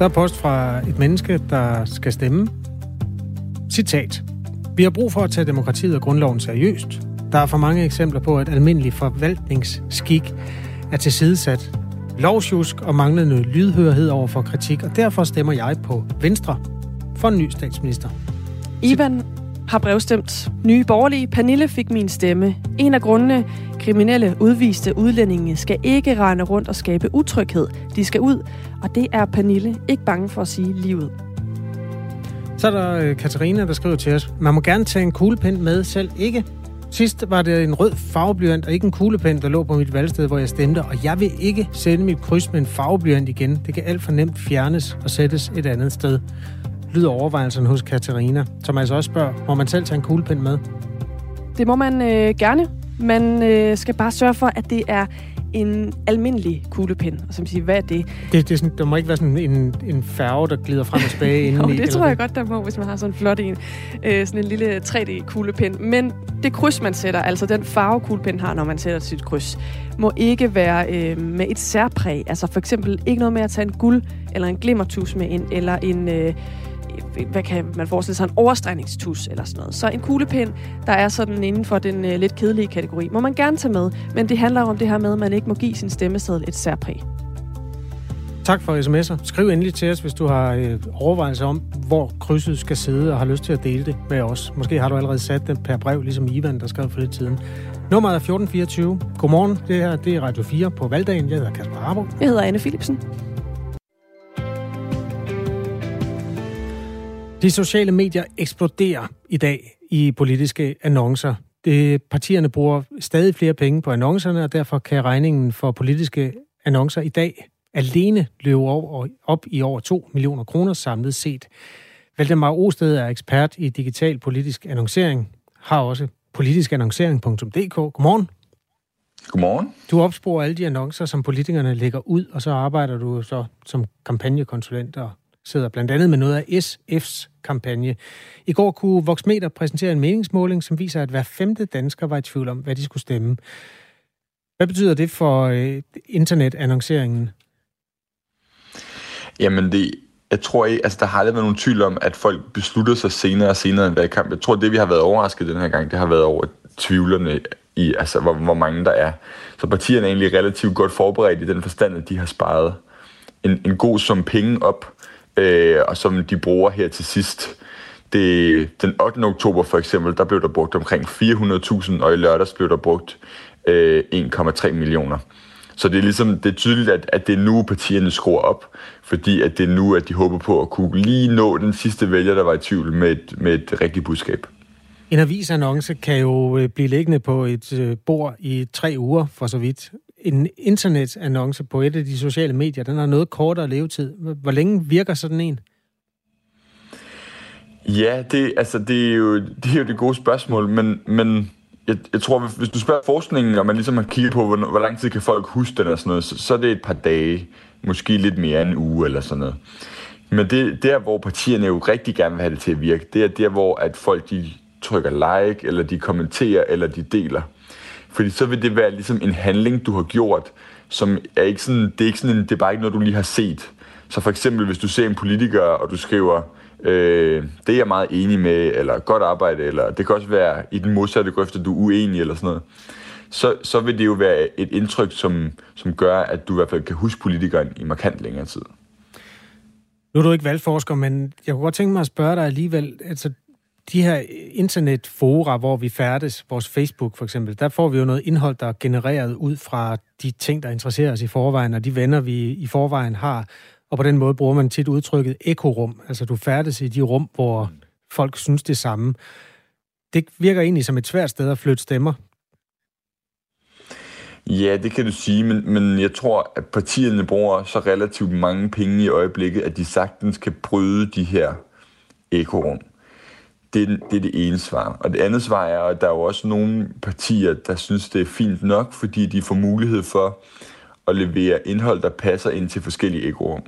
Der er post fra et menneske, der skal stemme. Citat. Vi har brug for at tage demokratiet og grundloven seriøst. Der er for mange eksempler på, at almindelig forvaltningsskik er tilsidesat. Lovsjusk og manglende lydhørhed over for kritik, og derfor stemmer jeg på Venstre for en ny statsminister. Ivan har brevstemt. Nye borgerlige. Pernille fik min stemme. En af grundene, kriminelle udviste udlændinge skal ikke rende rundt og skabe utryghed. De skal ud, og det er Pernille ikke bange for at sige livet. Så er der øh, Katarina, der skriver til os, man må gerne tage en kuglepen med, selv ikke. Sidst var det en rød farveblyant og ikke en kuglepen, der lå på mit valgsted, hvor jeg stemte, og jeg vil ikke sende mit kryds med en farveblyant igen. Det kan alt for nemt fjernes og sættes et andet sted lyder overvejelserne hos Katarina, som altså også spørger, må man selv tage en kuglepen med? Det må man øh, gerne. Man øh, skal bare sørge for, at det er en almindelig kuglepen. Og som siger, hvad er det? det, det er sådan, der må ikke være sådan en, en færge, der glider frem og tilbage inden jo, det tror jeg godt, der må, hvis man har sådan en flot en. Øh, sådan en lille 3D-kuglepen. Men det kryds, man sætter, altså den farve, kuglepen har, når man sætter sit kryds, må ikke være øh, med et særpræg. Altså for eksempel ikke noget med at tage en guld eller en glimmertus med ind, eller en... Øh, hvad kan man forestille sig, en overstregningstus eller sådan noget. Så en kuglepen, der er sådan inden for den øh, lidt kedelige kategori, må man gerne tage med, men det handler om det her med, at man ikke må give sin stemmeseddel et særpræg. Tak for sms'er. Skriv endelig til os, hvis du har øh, overvejelser om, hvor krydset skal sidde, og har lyst til at dele det med os. Måske har du allerede sat det per brev, ligesom Ivan, der skrev for lidt tiden. Nummeret er 1424. Godmorgen. Det her det er Radio 4 på valgdagen. Jeg hedder Kasper Arbo. Jeg hedder Anne Philipsen. De sociale medier eksploderer i dag i politiske annoncer. Det, partierne bruger stadig flere penge på annoncerne, og derfor kan regningen for politiske annoncer i dag alene løbe over, op i over 2 millioner kroner samlet set. Valdemar Osted er ekspert i digital politisk annoncering, har også politiskannoncering.dk. Godmorgen. Godmorgen. Du opsporer alle de annoncer, som politikerne lægger ud, og så arbejder du så som kampagnekonsulent og sidder blandt andet med noget af SF's kampagne. I går kunne Voxmeter præsentere en meningsmåling, som viser, at hver femte dansker var i tvivl om, hvad de skulle stemme. Hvad betyder det for øh, internetannonceringen? Jamen, det, jeg tror ikke, altså der har aldrig været nogen tvivl om, at folk beslutter sig senere og senere en valgkamp. Jeg tror, det vi har været overrasket den her gang, det har været over tvivlerne i, altså hvor, hvor mange der er. Så partierne er egentlig relativt godt forberedt i den forstand, at de har sparet en, en god sum penge op øh, og som de bruger her til sidst. Det, den 8. oktober for eksempel, der blev der brugt omkring 400.000, og i lørdags blev der brugt øh, 1,3 millioner. Så det er ligesom, det er tydeligt, at, at det er nu, partierne skruer op, fordi at det er nu, at de håber på at kunne lige nå den sidste vælger, der var i tvivl med et, med et rigtigt budskab. En avisannonce kan jo øh, blive liggende på et øh, bord i tre uger, for så vidt en internetannonce på et af de sociale medier, den har noget kortere levetid. Hvor længe virker sådan en? Ja, det, altså, det, er, jo, det er jo det gode spørgsmål, men, men jeg, jeg tror, hvis du spørger forskningen, og man ligesom har kigget på, hvor, hvor lang tid kan folk huske den og sådan noget, så, så er det et par dage, måske lidt mere end en uge eller sådan noget. Men det der, hvor partierne jo rigtig gerne vil have det til at virke, det er der, hvor at folk de trykker like, eller de kommenterer, eller de deler. Fordi så vil det være ligesom en handling, du har gjort, som er ikke sådan, det er, ikke sådan en, det er bare ikke noget, du lige har set. Så for eksempel, hvis du ser en politiker, og du skriver, øh, det er jeg meget enig med, eller godt arbejde, eller det kan også være i den modsatte grøft, at du er uenig, eller sådan noget. Så, så vil det jo være et indtryk, som, som gør, at du i hvert fald kan huske politikeren i markant længere tid. Nu er du ikke valgforsker, men jeg kunne godt tænke mig at spørge dig alligevel, altså de her internetfora, hvor vi færdes, vores Facebook for eksempel, der får vi jo noget indhold, der er genereret ud fra de ting, der interesserer os i forvejen, og de venner, vi i forvejen har. Og på den måde bruger man tit udtrykket ekorum. Altså du færdes i de rum, hvor folk synes det samme. Det virker egentlig som et svært sted at flytte stemmer. Ja, det kan du sige, men, men jeg tror, at partierne bruger så relativt mange penge i øjeblikket, at de sagtens kan bryde de her ekorum. Det, det er det ene svar. Og det andet svar er, at der er jo også nogle partier, der synes, det er fint nok, fordi de får mulighed for at levere indhold, der passer ind til forskellige ekorum.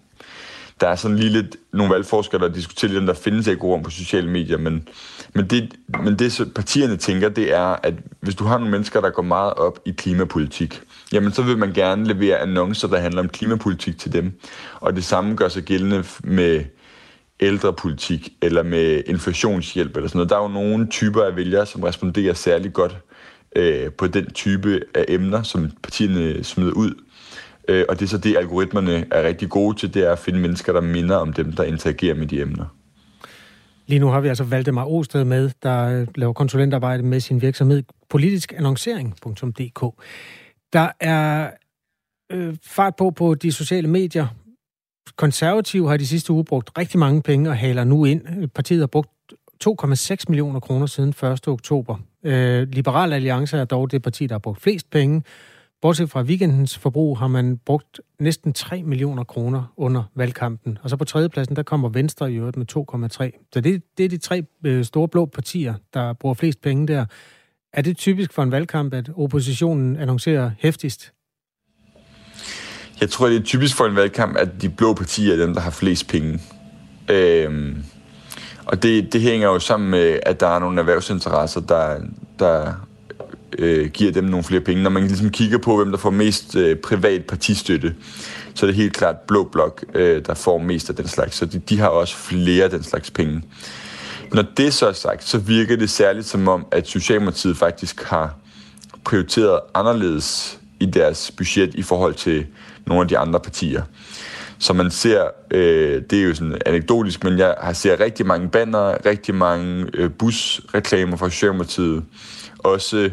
der er sådan lige lidt nogle valgforskere, der diskuterer, om der findes ekorum på sociale medier, men, men, det, men det, så partierne tænker, det er, at hvis du har nogle mennesker, der går meget op i klimapolitik, jamen så vil man gerne levere annoncer, der handler om klimapolitik til dem. Og det samme gør sig gældende med ældrepolitik eller med inflationshjælp eller sådan noget. Der er jo nogle typer af vælgere, som responderer særlig godt øh, på den type af emner, som partierne smider ud. Øh, og det er så det, algoritmerne er rigtig gode til, det er at finde mennesker, der minder om dem, der interagerer med de emner. Lige nu har vi altså Valdemar Osted med, der øh, laver konsulentarbejde med sin virksomhed politiskannoncering.dk. Der er øh, fart på på de sociale medier. Konservative har de sidste uge brugt rigtig mange penge og haler nu ind. Partiet har brugt 2,6 millioner kroner siden 1. oktober. Øh, Liberal Alliance er dog det parti, der har brugt flest penge. Bortset fra weekendens forbrug har man brugt næsten 3 millioner kroner under valgkampen. Og så på tredjepladsen, der kommer Venstre i øvrigt med 2,3. Så det, det er de tre øh, store blå partier, der bruger flest penge der. Er det typisk for en valgkamp, at oppositionen annoncerer hæftigst? Jeg tror, det er typisk for en valgkamp, at de blå partier er dem, der har flest penge. Øhm, og det, det hænger jo sammen med, at der er nogle erhvervsinteresser, der, der øh, giver dem nogle flere penge. Når man ligesom kigger på, hvem der får mest øh, privat partistøtte, så er det helt klart Blå Blok, øh, der får mest af den slags. Så de, de har også flere af den slags penge. Når det så er sagt, så virker det særligt som om, at Socialdemokratiet faktisk har prioriteret anderledes i deres budget i forhold til nogle af de andre partier. Så man ser, øh, det er jo sådan anekdotisk, men jeg har ser rigtig mange banner, rigtig mange øh, busreklamer fra Socialdemokratiet. Også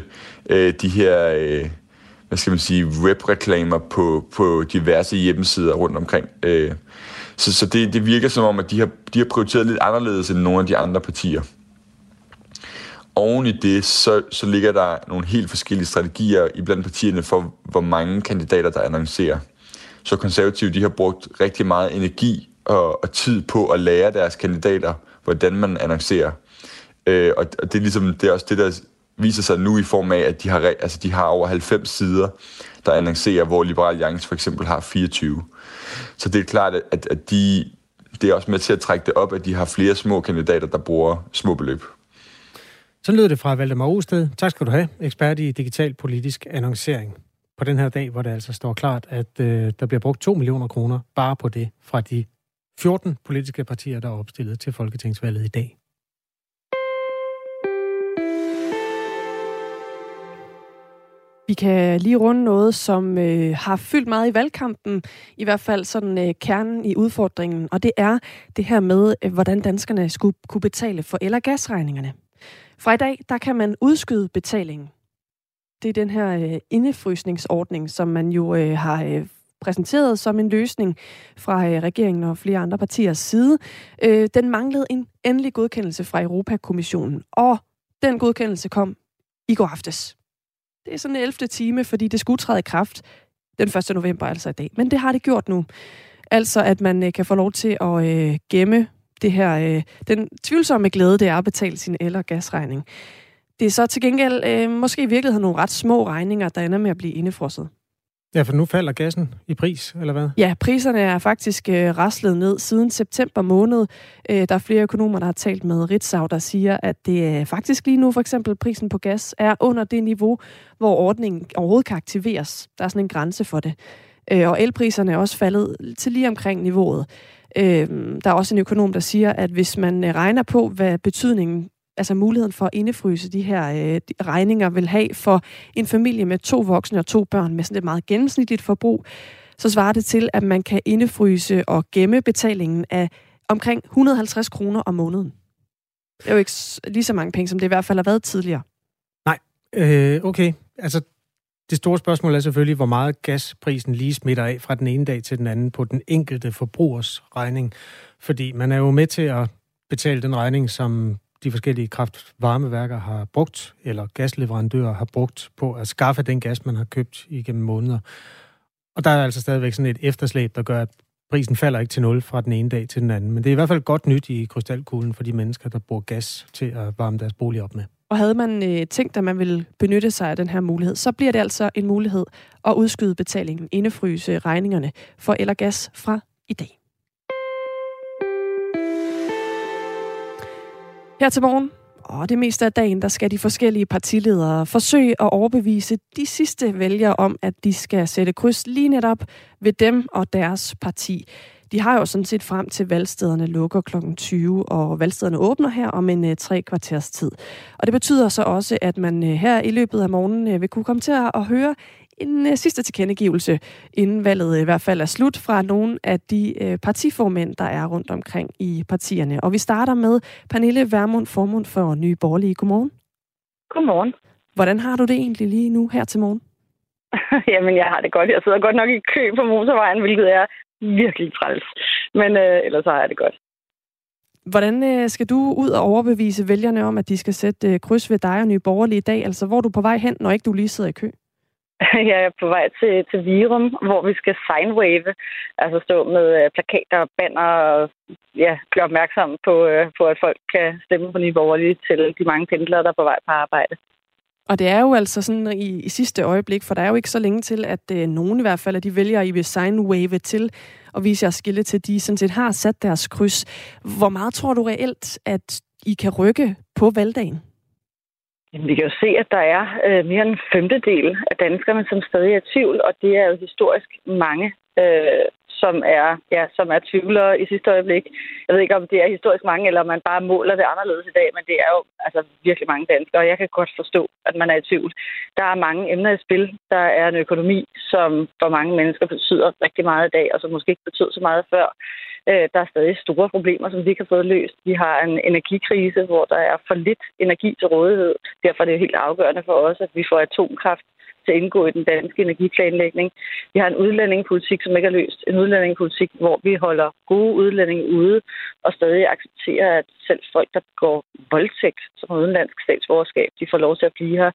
øh, de her, øh, hvad skal man sige, webreklamer på, på diverse hjemmesider rundt omkring. Øh, så så det, det virker som om, at de har, de har prioriteret lidt anderledes end nogle af de andre partier. Oven i det, så, så ligger der nogle helt forskellige strategier i blandt partierne for, hvor mange kandidater, der annoncerer. Så konservative, de har brugt rigtig meget energi og, og tid på at lære deres kandidater, hvordan man annoncerer. Øh, og, og det er ligesom, det er også det, der viser sig nu i form af, at de har, altså de har over 90 sider, der annoncerer, hvor Liberal Alliance for eksempel har 24. Så det er klart, at, at de, det er også med til at trække det op, at de har flere små kandidater, der bruger små beløb. Så lyder det fra Valdemar Osted. Tak skal du have, ekspert i digital politisk annoncering. På den her dag, hvor det altså står klart, at øh, der bliver brugt 2 millioner kroner bare på det fra de 14 politiske partier, der er opstillet til Folketingsvalget i dag. Vi kan lige runde noget, som øh, har fyldt meget i valgkampen, i hvert fald sådan øh, kernen i udfordringen, og det er det her med, øh, hvordan danskerne skulle kunne betale for el- og gasregningerne. Fra i dag, der kan man udskyde betalingen. Det er den her øh, indefrysningsordning, som man jo øh, har øh, præsenteret som en løsning fra øh, regeringen og flere andre partiers side. Øh, den manglede en endelig godkendelse fra Europakommissionen, og den godkendelse kom i går aftes. Det er sådan en 11. time, fordi det skulle træde i kraft den 1. november, altså i dag. Men det har det gjort nu. Altså, at man øh, kan få lov til at øh, gemme det her, øh, den tvivlsomme glæde, det er at betale sin el- og gasregning. Det er så til gengæld øh, måske i virkeligheden nogle ret små regninger, der ender med at blive indefrosset. Ja, for nu falder gassen i pris, eller hvad? Ja, priserne er faktisk øh, raslet ned siden september måned. Øh, der er flere økonomer, der har talt med Ritzau, der siger, at det er faktisk lige nu, for eksempel prisen på gas, er under det niveau, hvor ordningen overhovedet kan aktiveres. Der er sådan en grænse for det. Øh, og elpriserne er også faldet til lige omkring niveauet. Øh, der er også en økonom, der siger, at hvis man øh, regner på, hvad betydningen altså muligheden for at indefryse de her øh, de regninger vil have for en familie med to voksne og to børn med sådan et meget gennemsnitligt forbrug, så svarer det til, at man kan indefryse og gemme betalingen af omkring 150 kroner om måneden. Det er jo ikke lige så mange penge, som det i hvert fald har været tidligere. Nej, øh, okay. Altså, det store spørgsmål er selvfølgelig, hvor meget gasprisen lige smitter af fra den ene dag til den anden på den enkelte forbrugers regning. Fordi man er jo med til at betale den regning, som de forskellige kraftvarmeværker har brugt, eller gasleverandører har brugt på at skaffe den gas, man har købt igennem måneder. Og der er altså stadigvæk sådan et efterslæb, der gør, at prisen falder ikke til nul fra den ene dag til den anden. Men det er i hvert fald godt nyt i krystalkuglen for de mennesker, der bruger gas til at varme deres bolig op med. Og havde man øh, tænkt, at man ville benytte sig af den her mulighed, så bliver det altså en mulighed at udskyde betalingen, indefryse regningerne for el og gas fra i dag. Her til morgen, og det meste af dagen, der skal de forskellige partiledere forsøge at overbevise de sidste vælgere om, at de skal sætte kryds lige netop ved dem og deres parti. De har jo sådan set frem til valgstederne lukker kl. 20, og valgstederne åbner her om en øh, tre kvarters tid. Og det betyder så også, at man øh, her i løbet af morgenen øh, vil kunne komme til at høre en uh, sidste tilkendegivelse, inden valget i hvert fald er slut fra nogle af de uh, partiformænd, der er rundt omkring i partierne. Og vi starter med Pernille Vermund, formund for Nye Borgerlige. Godmorgen. Godmorgen. Hvordan har du det egentlig lige nu her til morgen? Jamen, jeg har det godt. Jeg sidder godt nok i kø på motorvejen, hvilket er virkelig træls. Men øh, ellers har jeg det godt. Hvordan øh, skal du ud og overbevise vælgerne om, at de skal sætte øh, kryds ved dig og Nye Borgerlige i dag? Altså, hvor er du på vej hen, når ikke du lige sidder i kø? Jeg er på vej til, til Virum, hvor vi skal signwave, altså stå med øh, plakater og banner og ja, gøre opmærksom på, øh, på, at folk kan stemme på Nye Borgerlige til de mange pendlere, der er på vej på arbejde. Og det er jo altså sådan i, i sidste øjeblik, for der er jo ikke så længe til, at øh, nogen i hvert fald af de vælgere, I vil signwave til og vise jer skille til, de sådan set har sat deres kryds. Hvor meget tror du reelt, at I kan rykke på valgdagen? Jamen, vi kan jo se, at der er øh, mere end en femtedel af danskerne, som stadig er i tvivl, og det er jo historisk mange. Øh, som er, ja, som er tvivlere i sidste øjeblik. Jeg ved ikke, om det er historisk mange, eller om man bare måler det anderledes i dag, men det er jo altså, virkelig mange danskere, og jeg kan godt forstå, at man er i tvivl. Der er mange emner i spil. Der er en økonomi, som for mange mennesker betyder rigtig meget i dag, og som måske ikke betød så meget før. Øh, der er stadig store problemer, som vi ikke har fået løst. Vi har en energikrise, hvor der er for lidt energi til rådighed. Derfor er det helt afgørende for os, at vi får atomkraft til at indgå i den danske energiplanlægning. Vi har en udlændingepolitik, som ikke er løst. En udlændingepolitik, hvor vi holder gode udlændinge ude og stadig accepterer, at selv folk, der går voldtægt som udenlandsk statsborgerskab, de får lov til at blive her.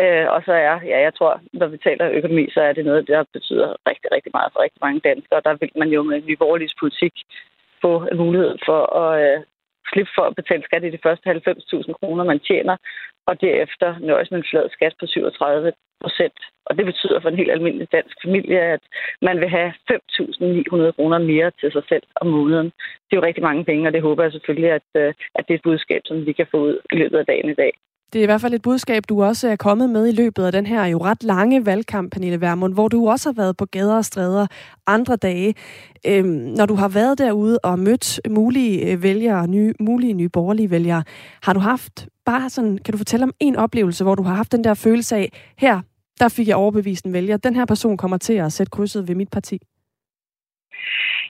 Øh, og så er, ja, jeg tror, når vi taler økonomi, så er det noget, der betyder rigtig, rigtig meget for rigtig mange danskere. Der vil man jo med Nye politik få en mulighed for at øh, slippe for at betale skat i de første 90.000 kroner, man tjener, og derefter nøjes med en flad skat på 37 procent. Og det betyder for en helt almindelig dansk familie, at man vil have 5.900 kroner mere til sig selv om måneden. Det er jo rigtig mange penge, og det håber jeg selvfølgelig, at, øh, at det er et budskab, som vi kan få ud i løbet af dagen i dag. Det er i hvert fald et budskab, du også er kommet med i løbet af den her jo ret lange valgkamp, Pernille Vermund, hvor du også har været på gader og stræder andre dage. Øhm, når du har været derude og mødt mulige øh, vælgere, nye, mulige nye borgerlige vælgere, har du haft bare sådan, kan du fortælle om en oplevelse, hvor du har haft den der følelse af, her, der fik jeg overbevist en vælger, den her person kommer til at sætte krydset ved mit parti?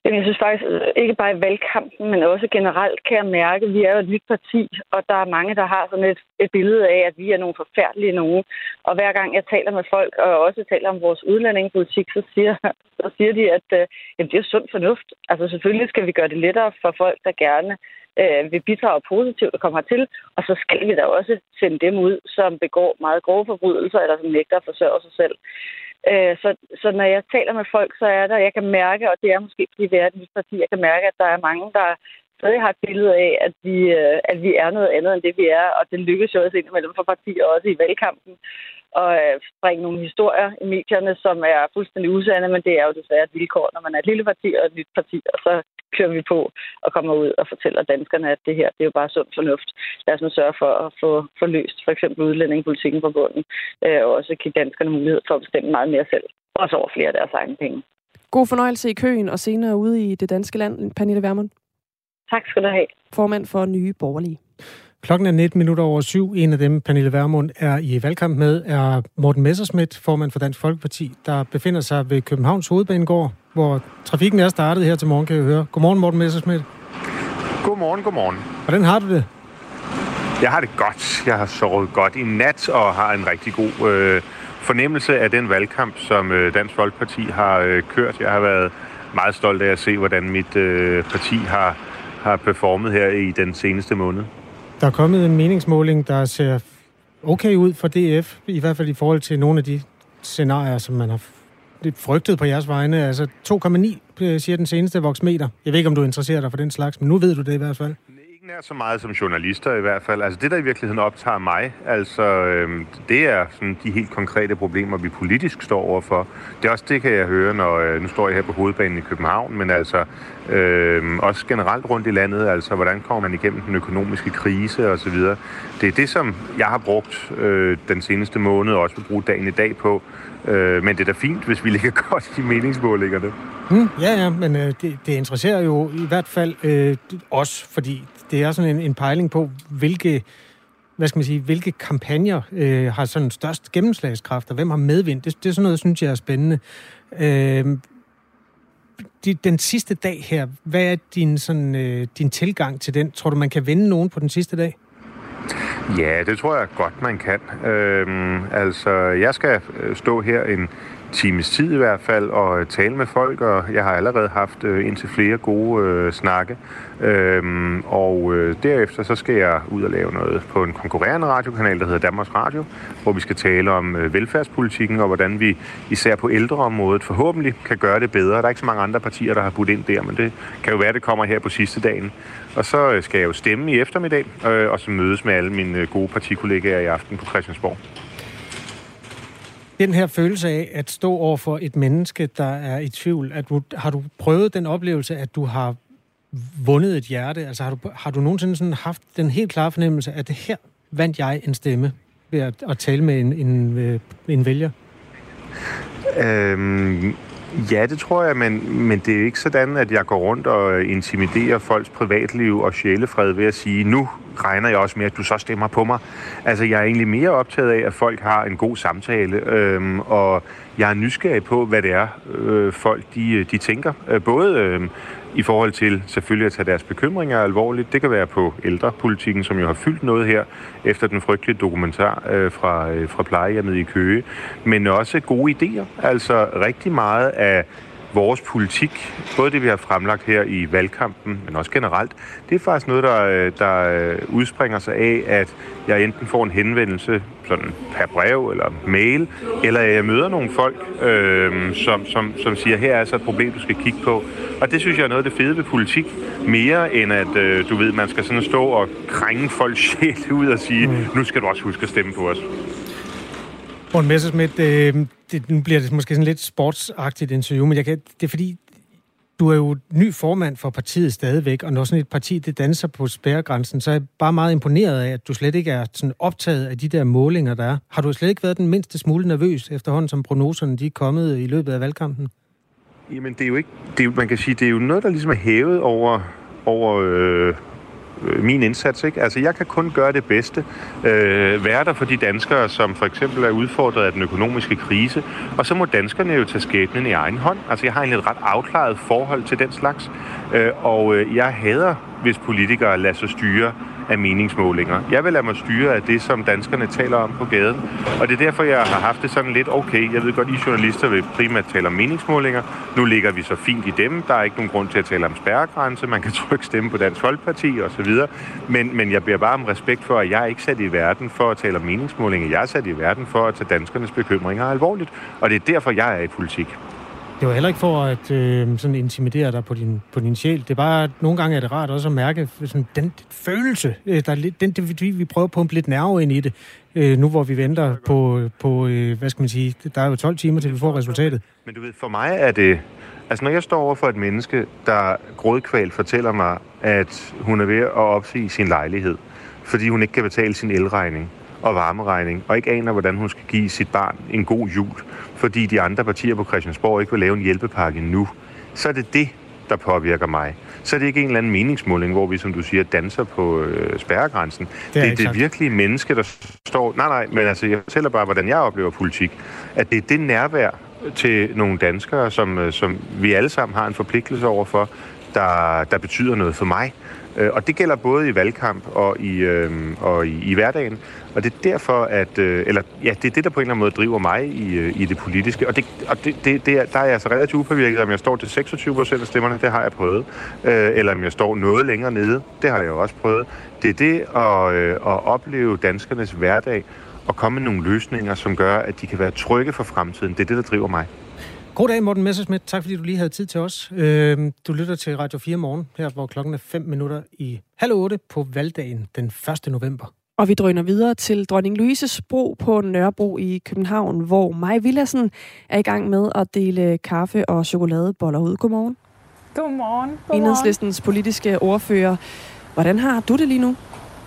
Jamen, jeg synes faktisk, øh, ikke bare i valgkampen, men også generelt kan jeg mærke, at vi er jo et nyt parti, og der er mange, der har sådan et, et billede af, at vi er nogle forfærdelige nogen. Og hver gang jeg taler med folk, og også taler om vores udlændingepolitik, så siger, så siger de, at øh, jamen, det er sund fornuft. Altså selvfølgelig skal vi gøre det lettere for folk, der gerne øh, vil bidrage positivt og komme hertil, og så skal vi da også sende dem ud, som begår meget grove forbrydelser, eller som nægter at forsørge sig selv. Øh, så, så når jeg taler med folk, så er der, jeg kan mærke, og det er måske fordi vi er et nyt parti, jeg kan mærke, at der er mange, der stadig har et billede af, at vi, øh, at vi er noget andet end det, vi er, og det lykkes jo også indimellem for partier, også i valgkampen, at øh, bringe nogle historier i medierne, som er fuldstændig usande, men det er jo desværre et vilkår, når man er et lille parti og et nyt parti, og så kører vi på og kommer ud og fortæller danskerne, at det her det er jo bare sund fornuft. Lad os nu sørge for at få, få løst for eksempel udlændingepolitikken på bunden, øh, og også give danskerne mulighed for at bestemme meget mere selv, også over flere af deres egne penge. God fornøjelse i køen og senere ude i det danske land, Pernille Vermund. Tak skal du have. Formand for Nye Borgerlige. Klokken er 19 minutter over syv. En af dem, Pernille Vermund, er i valgkamp med, er Morten Messerschmidt, formand for Dansk Folkeparti, der befinder sig ved Københavns Hovedbanegård, hvor trafikken er startet her til morgen, kan jeg høre. Godmorgen, Morten Messerschmidt. Godmorgen, godmorgen. Hvordan har du det? Jeg har det godt. Jeg har sovet godt i nat og har en rigtig god øh, fornemmelse af den valgkamp, som øh, Dansk Folkeparti har øh, kørt. Jeg har været meget stolt af at se, hvordan mit øh, parti har, har performet her i den seneste måned. Der er kommet en meningsmåling, der ser okay ud for DF, i hvert fald i forhold til nogle af de scenarier, som man har lidt frygtet på jeres vegne. Altså 2,9 øh, siger den seneste voksmeter. Jeg ved ikke, om du interesserer dig for den slags, men nu ved du det i hvert fald nær så meget som journalister i hvert fald. Altså det, der i virkeligheden optager mig, altså øhm, det er sådan de helt konkrete problemer, vi politisk står overfor. Det er også det, kan jeg høre, når øh, nu står jeg her på hovedbanen i København, men altså øh, også generelt rundt i landet, altså hvordan kommer man igennem den økonomiske krise og så videre. Det er det, som jeg har brugt øh, den seneste måned, og også vil bruge dagen i dag på. Øh, men det er da fint, hvis vi ligger godt i meningsmålingerne. Mm, ja, ja, men øh, det, det interesserer jo i hvert fald øh, os, fordi det er sådan en, en pejling på, hvilke, hvad skal man sige, hvilke kampagner øh, har sådan størst gennemslagskraft, og hvem har medvind. Det, det er sådan noget, synes jeg er spændende. Øh, de, den sidste dag her, hvad er din, sådan, øh, din tilgang til den? Tror du, man kan vinde nogen på den sidste dag? Ja, det tror jeg godt, man kan. Øhm, altså, jeg skal øh, stå her en times tid i hvert fald og øh, tale med folk, og jeg har allerede haft øh, indtil flere gode øh, snakke. Øhm, og øh, derefter så skal jeg ud og lave noget på en konkurrerende radiokanal, der hedder Danmarks Radio, hvor vi skal tale om øh, velfærdspolitikken og hvordan vi især på ældreområdet forhåbentlig kan gøre det bedre. Der er ikke så mange andre partier, der har budt ind der, men det kan jo være, det kommer her på sidste dagen. Og så øh, skal jeg jo stemme i eftermiddag, øh, og så mødes med alle mine øh, gode partikollegaer i aften på Christiansborg. Den her følelse af at stå over for et menneske, der er i tvivl, at du, har du prøvet den oplevelse, at du har vundet et hjerte? Altså har du, har du nogensinde sådan haft den helt klare fornemmelse, at det her vandt jeg en stemme ved at, at tale med en, en, øh, en vælger? Øhm, ja, det tror jeg, men, men det er ikke sådan, at jeg går rundt og intimiderer folks privatliv og sjælefred ved at sige, nu regner jeg også med, at du så stemmer på mig. Altså, jeg er egentlig mere optaget af, at folk har en god samtale, øhm, og jeg er nysgerrig på, hvad det er, øh, folk de, de tænker. Øh, både øh, i forhold til selvfølgelig at tage deres bekymringer alvorligt. Det kan være på ældrepolitikken, som jo har fyldt noget her efter den frygtelige dokumentar øh, fra, øh, fra plejehjemmet i Køge. Men også gode idéer. Altså rigtig meget af vores politik, både det vi har fremlagt her i valgkampen, men også generelt, det er faktisk noget, der, øh, der øh, udspringer sig af, at jeg enten får en henvendelse sådan per brev eller mail, eller jeg møder nogle folk, øh, som, som, som siger, her er så et problem, du skal kigge på. Og det synes jeg er noget af det fede ved politik, mere end at, øh, du ved, man skal sådan stå og krænge folks sjæl ud og sige, mm. nu skal du også huske at stemme på os. Morten Messersmith, øh, det, nu bliver det måske sådan lidt sportsagtigt interview, men jeg kan, det er fordi, du er jo ny formand for partiet stadigvæk, og når sådan et parti det danser på spærregrænsen, så er jeg bare meget imponeret af, at du slet ikke er sådan optaget af de der målinger, der er. Har du slet ikke været den mindste smule nervøs efterhånden, som prognoserne de er kommet i løbet af valgkampen? Jamen, det er jo ikke... Det er man kan sige, det er jo noget, der ligesom er hævet over, over Øh, Øh, min indsats. Ikke? Altså, jeg kan kun gøre det bedste. Øh, være der for de danskere, som for eksempel er udfordret af den økonomiske krise. Og så må danskerne jo tage skæbnen i egen hånd. Altså, jeg har en et ret afklaret forhold til den slags. Øh, og øh, jeg hader, hvis politikere lader sig styre af meningsmålinger. Jeg vil lade mig styre af det, som danskerne taler om på gaden. Og det er derfor, jeg har haft det sådan lidt, okay, jeg ved godt, I journalister vil primært tale om meningsmålinger. Nu ligger vi så fint i dem. Der er ikke nogen grund til at tale om spærregrænse. Man kan trykke stemme på Dansk Folkeparti osv. Men, men jeg beder bare om respekt for, at jeg er ikke sat i verden for at tale om meningsmålinger. Jeg er sat i verden for at tage danskernes bekymringer alvorligt. Og det er derfor, jeg er i politik. Det var heller ikke for at øh, sådan intimidere dig på din, på din sjæl. Det er bare, at nogle gange er det rart også at mærke sådan, den følelse, øh, der er lidt, den, det, vi prøver at pumpe lidt nerve ind i det, øh, nu hvor vi venter på, på øh, hvad skal man sige, der er jo 12 timer til vi får resultatet. Men du ved, for mig er det, altså når jeg står over for et menneske, der grådkval fortæller mig, at hun er ved at opsige sin lejlighed, fordi hun ikke kan betale sin elregning, og varmeregning, og ikke aner, hvordan hun skal give sit barn en god jul, fordi de andre partier på Christiansborg ikke vil lave en hjælpepakke nu, så er det det, der påvirker mig. Så er det ikke en eller anden meningsmåling, hvor vi, som du siger, danser på øh, spærregrænsen. Det er det, det virkelige menneske, der står... Nej, nej, men altså, jeg fortæller bare, hvordan jeg oplever politik. At det er det nærvær til nogle danskere, som, øh, som vi alle sammen har en forpligtelse overfor, der, der betyder noget for mig. Øh, og det gælder både i valgkamp og i, øh, og i, i hverdagen. Og det er derfor, at, øh, eller ja, det er det, der på en eller anden måde driver mig i, øh, i det politiske. Og, det, og det, det, det er, der er jeg altså relativt upåvirket, om jeg står til 26 procent af stemmerne, det har jeg prøvet. Øh, eller om jeg står noget længere nede, det har jeg jo også prøvet. Det er det at, øh, at opleve danskernes hverdag og komme med nogle løsninger, som gør, at de kan være trygge for fremtiden. Det er det, der driver mig. God dag, Morten Messersmith. Tak fordi du lige havde tid til os. Øh, du lytter til Radio 4 morgen, her hvor klokken er 5 minutter i halv 8 på valgdagen den 1. november. Og vi drøner videre til Dronning Louises bro på Nørrebro i København, hvor Maj Villassen er i gang med at dele kaffe og chokoladeboller ud. Godmorgen. Godmorgen. Godmorgen. Enhedslistens politiske ordfører. Hvordan har du det lige nu?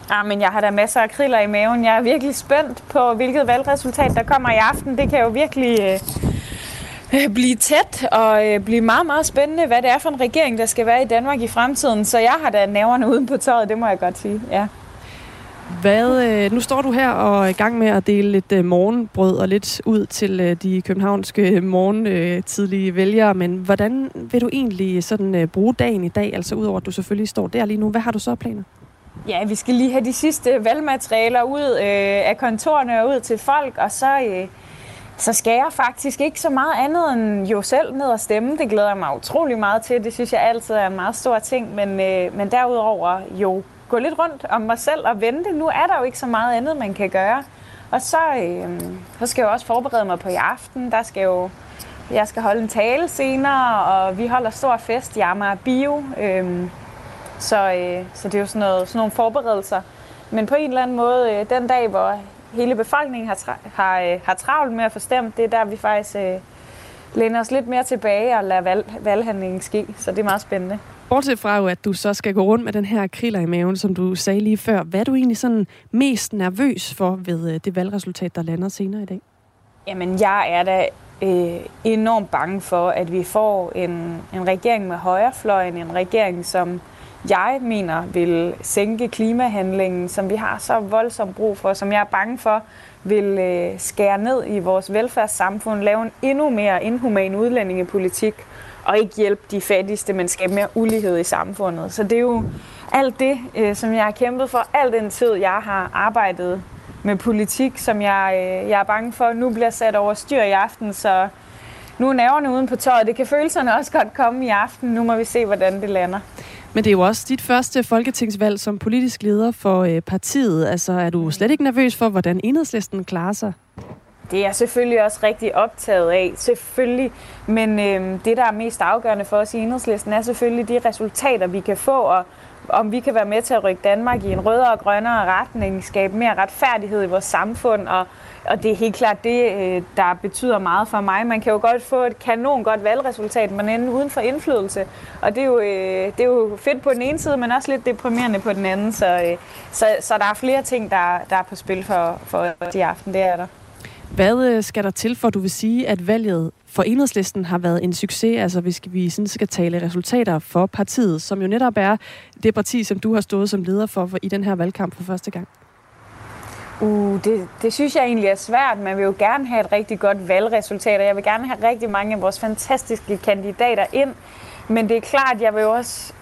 Ja, men jeg har da masser af kriller i maven. Jeg er virkelig spændt på, hvilket valgresultat, der kommer i aften. Det kan jo virkelig øh, blive tæt og øh, blive meget, meget spændende, hvad det er for en regering, der skal være i Danmark i fremtiden. Så jeg har da næverne uden på tøjet, det må jeg godt sige. Ja. Hvad, øh, nu står du her og er i gang med at dele lidt øh, morgenbrød og lidt ud til øh, de københavnske morgen øh, tidlige vælgere, men hvordan vil du egentlig sådan øh, bruge dagen i dag, altså udover at du selvfølgelig står der lige nu, hvad har du så planer? Ja, vi skal lige have de sidste valgmaterialer ud øh, af kontorerne og ud til folk, og så, øh, så skal jeg faktisk ikke så meget andet end jo selv ned og stemme. Det glæder jeg mig utrolig meget til. Det synes jeg altid er en meget stor ting, men, øh, men derudover jo gå lidt rundt om mig selv og vente. Nu er der jo ikke så meget andet, man kan gøre. Og så, øh, så skal jeg også forberede mig på i aften. Der skal jo, jeg skal holde en tale senere, og vi holder stor fest i Amager Bio. Øh, så, øh, så det er jo sådan, noget, sådan nogle forberedelser. Men på en eller anden måde, øh, den dag, hvor hele befolkningen har, tra- har, øh, har travlt med at få stemt, det er der, vi faktisk øh, læner os lidt mere tilbage og lader valg, valghandlingen ske. Så det er meget spændende. Bortset fra jo, at du så skal gå rundt med den her kriller i maven, som du sagde lige før. Hvad er du egentlig sådan mest nervøs for ved øh, det valgresultat, der lander senere i dag? Jamen, jeg er da øh, enormt bange for, at vi får en, en regering med højrefløjen, en regering, som jeg mener vil sænke klimahandlingen, som vi har så voldsomt brug for, som jeg er bange for, vil øh, skære ned i vores velfærdssamfund, lave en endnu mere inhuman udlændingepolitik, og ikke hjælpe de fattigste, men skabe mere ulighed i samfundet. Så det er jo alt det, øh, som jeg har kæmpet for, al den tid, jeg har arbejdet med politik, som jeg, øh, jeg er bange for, nu bliver sat over styr i aften, så nu er nerverne uden på tøjet. Det kan følelserne også godt komme i aften. Nu må vi se, hvordan det lander. Men det er jo også dit første folketingsvalg som politisk leder for øh, partiet. Altså, er du slet ikke nervøs for, hvordan enhedslisten klarer sig? Det er jeg selvfølgelig også rigtig optaget af, selvfølgelig. Men øh, det, der er mest afgørende for os i enhedslisten, er selvfølgelig de resultater, vi kan få, og om vi kan være med til at rykke Danmark i en rødere og grønnere retning, skabe mere retfærdighed i vores samfund, og, og det er helt klart det, øh, der betyder meget for mig. Man kan jo godt få et kanon godt valgresultat, men ende uden for indflydelse, og det er, jo, øh, det er jo fedt på den ene side, men også lidt deprimerende på den anden, så, øh, så, så der er flere ting, der, der er på spil for, for os i aften, det er der. Hvad skal der til for, at du vil sige, at valget for enhedslisten har været en succes, altså hvis vi sådan skal tale resultater for partiet, som jo netop er det parti, som du har stået som leder for, for i den her valgkamp for første gang? Uh, det, det synes jeg egentlig er svært. Man vil jo gerne have et rigtig godt valgresultat, og jeg vil gerne have rigtig mange af vores fantastiske kandidater ind. Men det er klart, at jeg vil jo også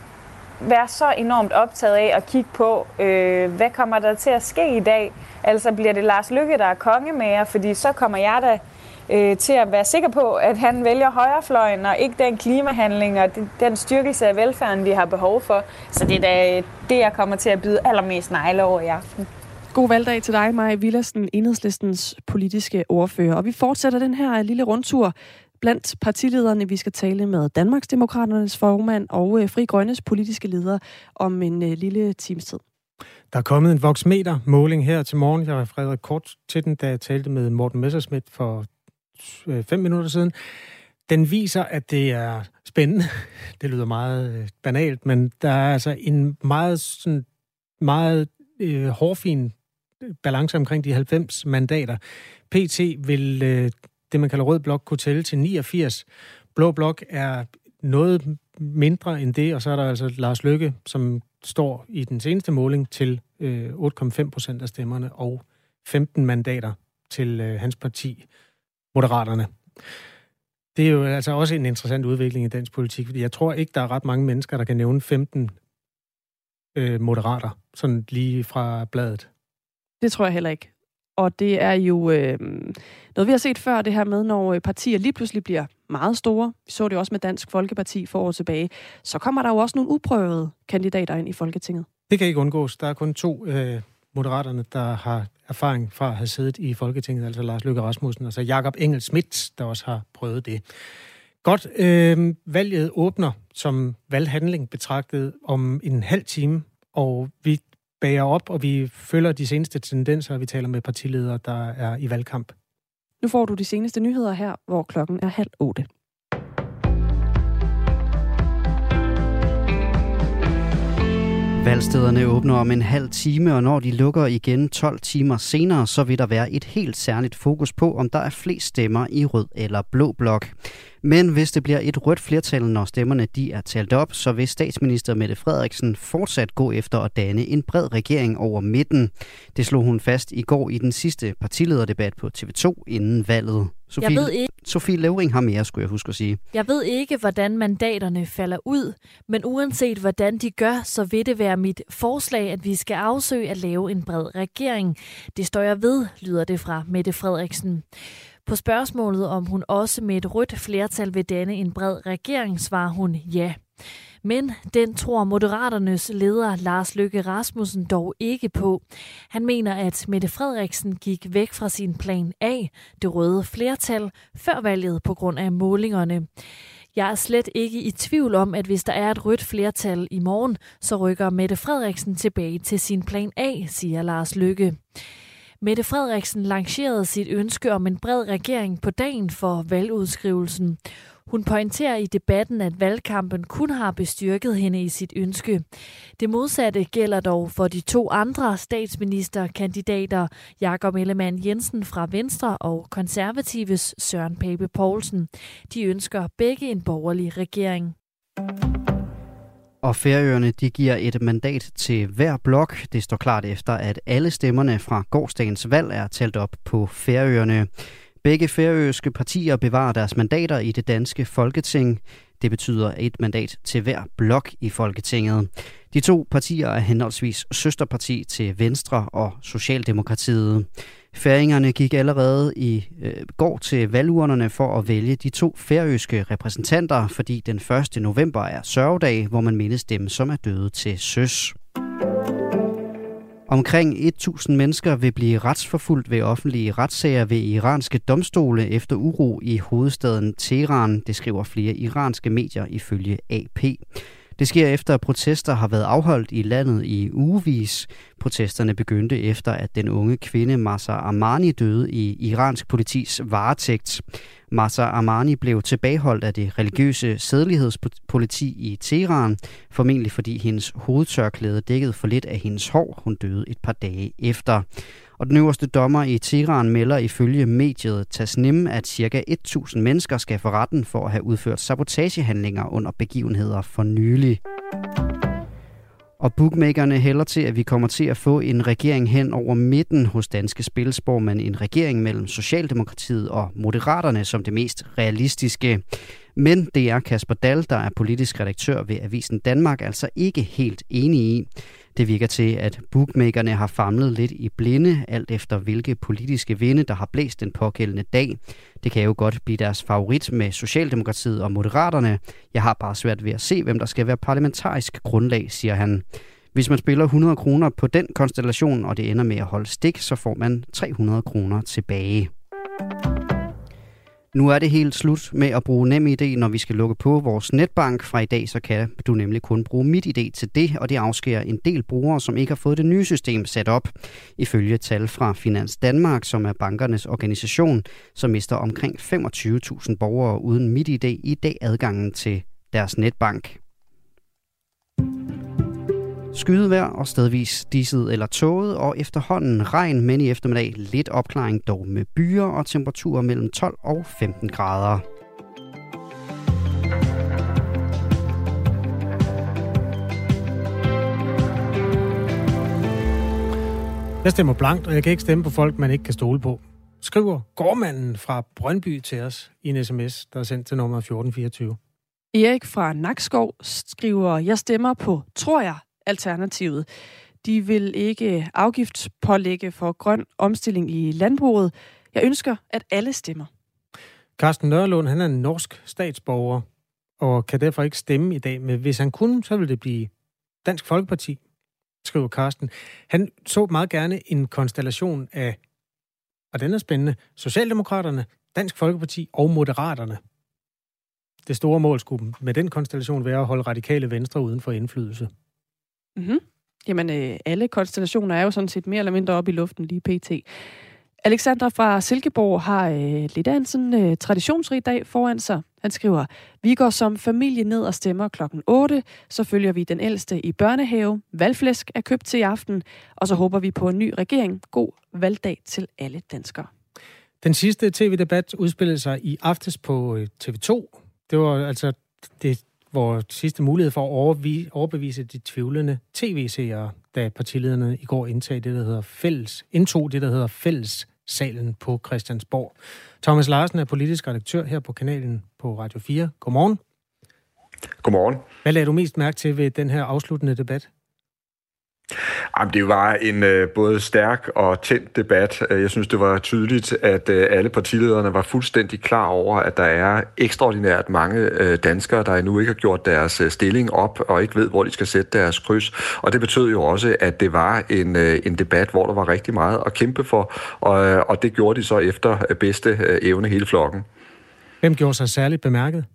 være så enormt optaget af at kigge på, øh, hvad kommer der til at ske i dag? Altså bliver det Lars Lykke, der er kongemager, fordi så kommer jeg da øh, til at være sikker på, at han vælger højrefløjen og ikke den klimahandling og den styrkelse af velfærden, vi har behov for. Så det er da det, jeg kommer til at byde allermest negle over i aften. God valgdag til dig, Maja Villersen, enhedslistens politiske ordfører. Og vi fortsætter den her lille rundtur blandt partilederne. Vi skal tale med Danmarksdemokraternes formand og øh, Fri Grønnes politiske leder om en øh, lille times tid. Der er kommet en voksmeter-måling her til morgen. Jeg refererede kort til den, da jeg talte med Morten Messerschmidt for øh, fem minutter siden. Den viser, at det er spændende. Det lyder meget øh, banalt, men der er altså en meget, sådan, meget øh, hårfin balance omkring de 90 mandater. PT vil øh, det, man kalder rød blok, kunne tælle til 89. Blå blok er noget mindre end det, og så er der altså Lars Løkke, som står i den seneste måling til øh, 8,5 procent af stemmerne og 15 mandater til øh, hans parti, Moderaterne. Det er jo altså også en interessant udvikling i dansk politik, fordi jeg tror ikke, der er ret mange mennesker, der kan nævne 15 øh, moderater, sådan lige fra bladet. Det tror jeg heller ikke. Og det er jo øh, noget, vi har set før, det her med, når øh, partier lige pludselig bliver meget store. Vi så det også med Dansk Folkeparti for år tilbage. Så kommer der jo også nogle uprøvede kandidater ind i Folketinget. Det kan ikke undgås. Der er kun to øh, moderaterne, der har erfaring fra at have siddet i Folketinget, altså Lars Løkke Rasmussen og så Jakob Engel Schmidt, der også har prøvet det. Godt. Øh, valget åbner som valghandling betragtet om en halv time, og vi bager op, og vi følger de seneste tendenser, og vi taler med partiledere, der er i valgkamp. Nu får du de seneste nyheder her, hvor klokken er halv otte. Valgstederne åbner om en halv time, og når de lukker igen 12 timer senere, så vil der være et helt særligt fokus på, om der er flest stemmer i rød eller blå blok. Men hvis det bliver et rødt flertal, når stemmerne de er talt op, så vil statsminister Mette Frederiksen fortsat gå efter at danne en bred regering over midten. Det slog hun fast i går i den sidste partilederdebat på TV2 inden valget. Sofie, jeg ved ikke, Sofie Levering har mere, skulle jeg huske at sige. Jeg ved ikke, hvordan mandaterne falder ud, men uanset hvordan de gør, så vil det være mit forslag, at vi skal afsøge at lave en bred regering. Det står jeg ved, lyder det fra Mette Frederiksen. På spørgsmålet, om hun også med et rødt flertal vil danne en bred regering, svarer hun ja. Men den tror Moderaternes leder Lars Løkke Rasmussen dog ikke på. Han mener, at Mette Frederiksen gik væk fra sin plan A, det røde flertal, før valget på grund af målingerne. Jeg er slet ikke i tvivl om, at hvis der er et rødt flertal i morgen, så rykker Mette Frederiksen tilbage til sin plan A, siger Lars Løkke. Mette Frederiksen lancerede sit ønske om en bred regering på dagen for valgudskrivelsen. Hun pointerer i debatten, at valgkampen kun har bestyrket hende i sit ønske. Det modsatte gælder dog for de to andre statsministerkandidater, Jakob Ellemann Jensen fra Venstre og konservatives Søren Pape Poulsen. De ønsker begge en borgerlig regering. Og Færøerne de giver et mandat til hver blok. Det står klart efter, at alle stemmerne fra gårdsdagens valg er talt op på Færøerne. Begge færøske partier bevarer deres mandater i det danske folketing. Det betyder et mandat til hver blok i Folketinget. De to partier er henholdsvis søsterparti til Venstre og Socialdemokratiet. Færingerne gik allerede i øh, går til valgurnerne for at vælge de to færøske repræsentanter, fordi den 1. november er sørgedag, hvor man mindes dem, som er døde til søs. Omkring 1.000 mennesker vil blive retsforfulgt ved offentlige retssager ved iranske domstole efter uro i hovedstaden Teheran, det skriver flere iranske medier ifølge AP. Det sker efter, at protester har været afholdt i landet i ugevis. Protesterne begyndte efter, at den unge kvinde Masa Amani døde i iransk politis varetægt. Masa Amani blev tilbageholdt af det religiøse sædelighedspoliti i Teheran, formentlig fordi hendes hovedtørklæde dækkede for lidt af hendes hår. Hun døde et par dage efter. Og den øverste dommer i Teheran melder ifølge mediet Tasnim, at ca. 1.000 mennesker skal for retten for at have udført sabotagehandlinger under begivenheder for nylig. Og bookmakerne hælder til, at vi kommer til at få en regering hen over midten hos Danske Spilsborg, men en regering mellem Socialdemokratiet og Moderaterne som det mest realistiske. Men det er Kasper Dahl, der er politisk redaktør ved Avisen Danmark, altså ikke helt enig i. Det virker til, at bookmakerne har famlet lidt i blinde, alt efter hvilke politiske vinde, der har blæst den pågældende dag. Det kan jo godt blive deres favorit med Socialdemokratiet og Moderaterne. Jeg har bare svært ved at se, hvem der skal være parlamentarisk grundlag, siger han. Hvis man spiller 100 kroner på den konstellation, og det ender med at holde stik, så får man 300 kroner tilbage. Nu er det helt slut med at bruge NemID, når vi skal lukke på vores netbank. Fra i dag så kan du nemlig kun bruge MitID til det, og det afskærer en del brugere, som ikke har fået det nye system sat op. Ifølge tal fra Finans Danmark, som er bankernes organisation, så mister omkring 25.000 borgere uden MitID i dag adgangen til deres netbank. Skydevejr og stedvis disset eller tåget, og efterhånden regn, men i eftermiddag lidt opklaring dog med byer og temperaturer mellem 12 og 15 grader. Jeg stemmer blankt, og jeg kan ikke stemme på folk, man ikke kan stole på. Skriver gårdmanden fra Brøndby til os i en sms, der er sendt til nummer 1424. Erik fra Nakskov skriver, jeg stemmer på, tror jeg, Alternativet. De vil ikke afgiftspålægge for grøn omstilling i landbruget. Jeg ønsker, at alle stemmer. Carsten Nørlund, han er en norsk statsborger, og kan derfor ikke stemme i dag. Men hvis han kunne, så ville det blive Dansk Folkeparti, skriver Carsten. Han så meget gerne en konstellation af, og den er spændende, Socialdemokraterne, Dansk Folkeparti og Moderaterne. det store mål skulle med den konstellation være at holde radikale venstre uden for indflydelse. Mm-hmm. Jamen, øh, alle konstellationer er jo sådan set mere eller mindre oppe i luften lige pt. Alexander fra Silkeborg har øh, lidt af en sådan øh, traditionsrig dag foran sig. Han skriver, vi går som familie ned og stemmer klokken 8, så følger vi den ældste i børnehave, valgflæsk er købt til i aften, og så håber vi på en ny regering. God valgdag til alle danskere. Den sidste tv-debat udspillede sig i aftes på øh, TV2. Det var altså det, vores sidste mulighed for at overbevise de tvivlende tv-seere, da partilederne i går indtog det, der hedder fælles, indtog det, der hedder fælles salen på Christiansborg. Thomas Larsen er politisk redaktør her på kanalen på Radio 4. Godmorgen. Godmorgen. Hvad lagde du mest mærke til ved den her afsluttende debat? Jamen, det var en øh, både stærk og tændt debat. Øh, jeg synes, det var tydeligt, at øh, alle partilederne var fuldstændig klar over, at der er ekstraordinært mange øh, danskere, der endnu ikke har gjort deres øh, stilling op og ikke ved, hvor de skal sætte deres kryds. Og det betød jo også, at det var en, øh, en debat, hvor der var rigtig meget at kæmpe for, og, øh, og det gjorde de så efter øh, bedste øh, evne hele flokken. Hvem gjorde sig særligt bemærket?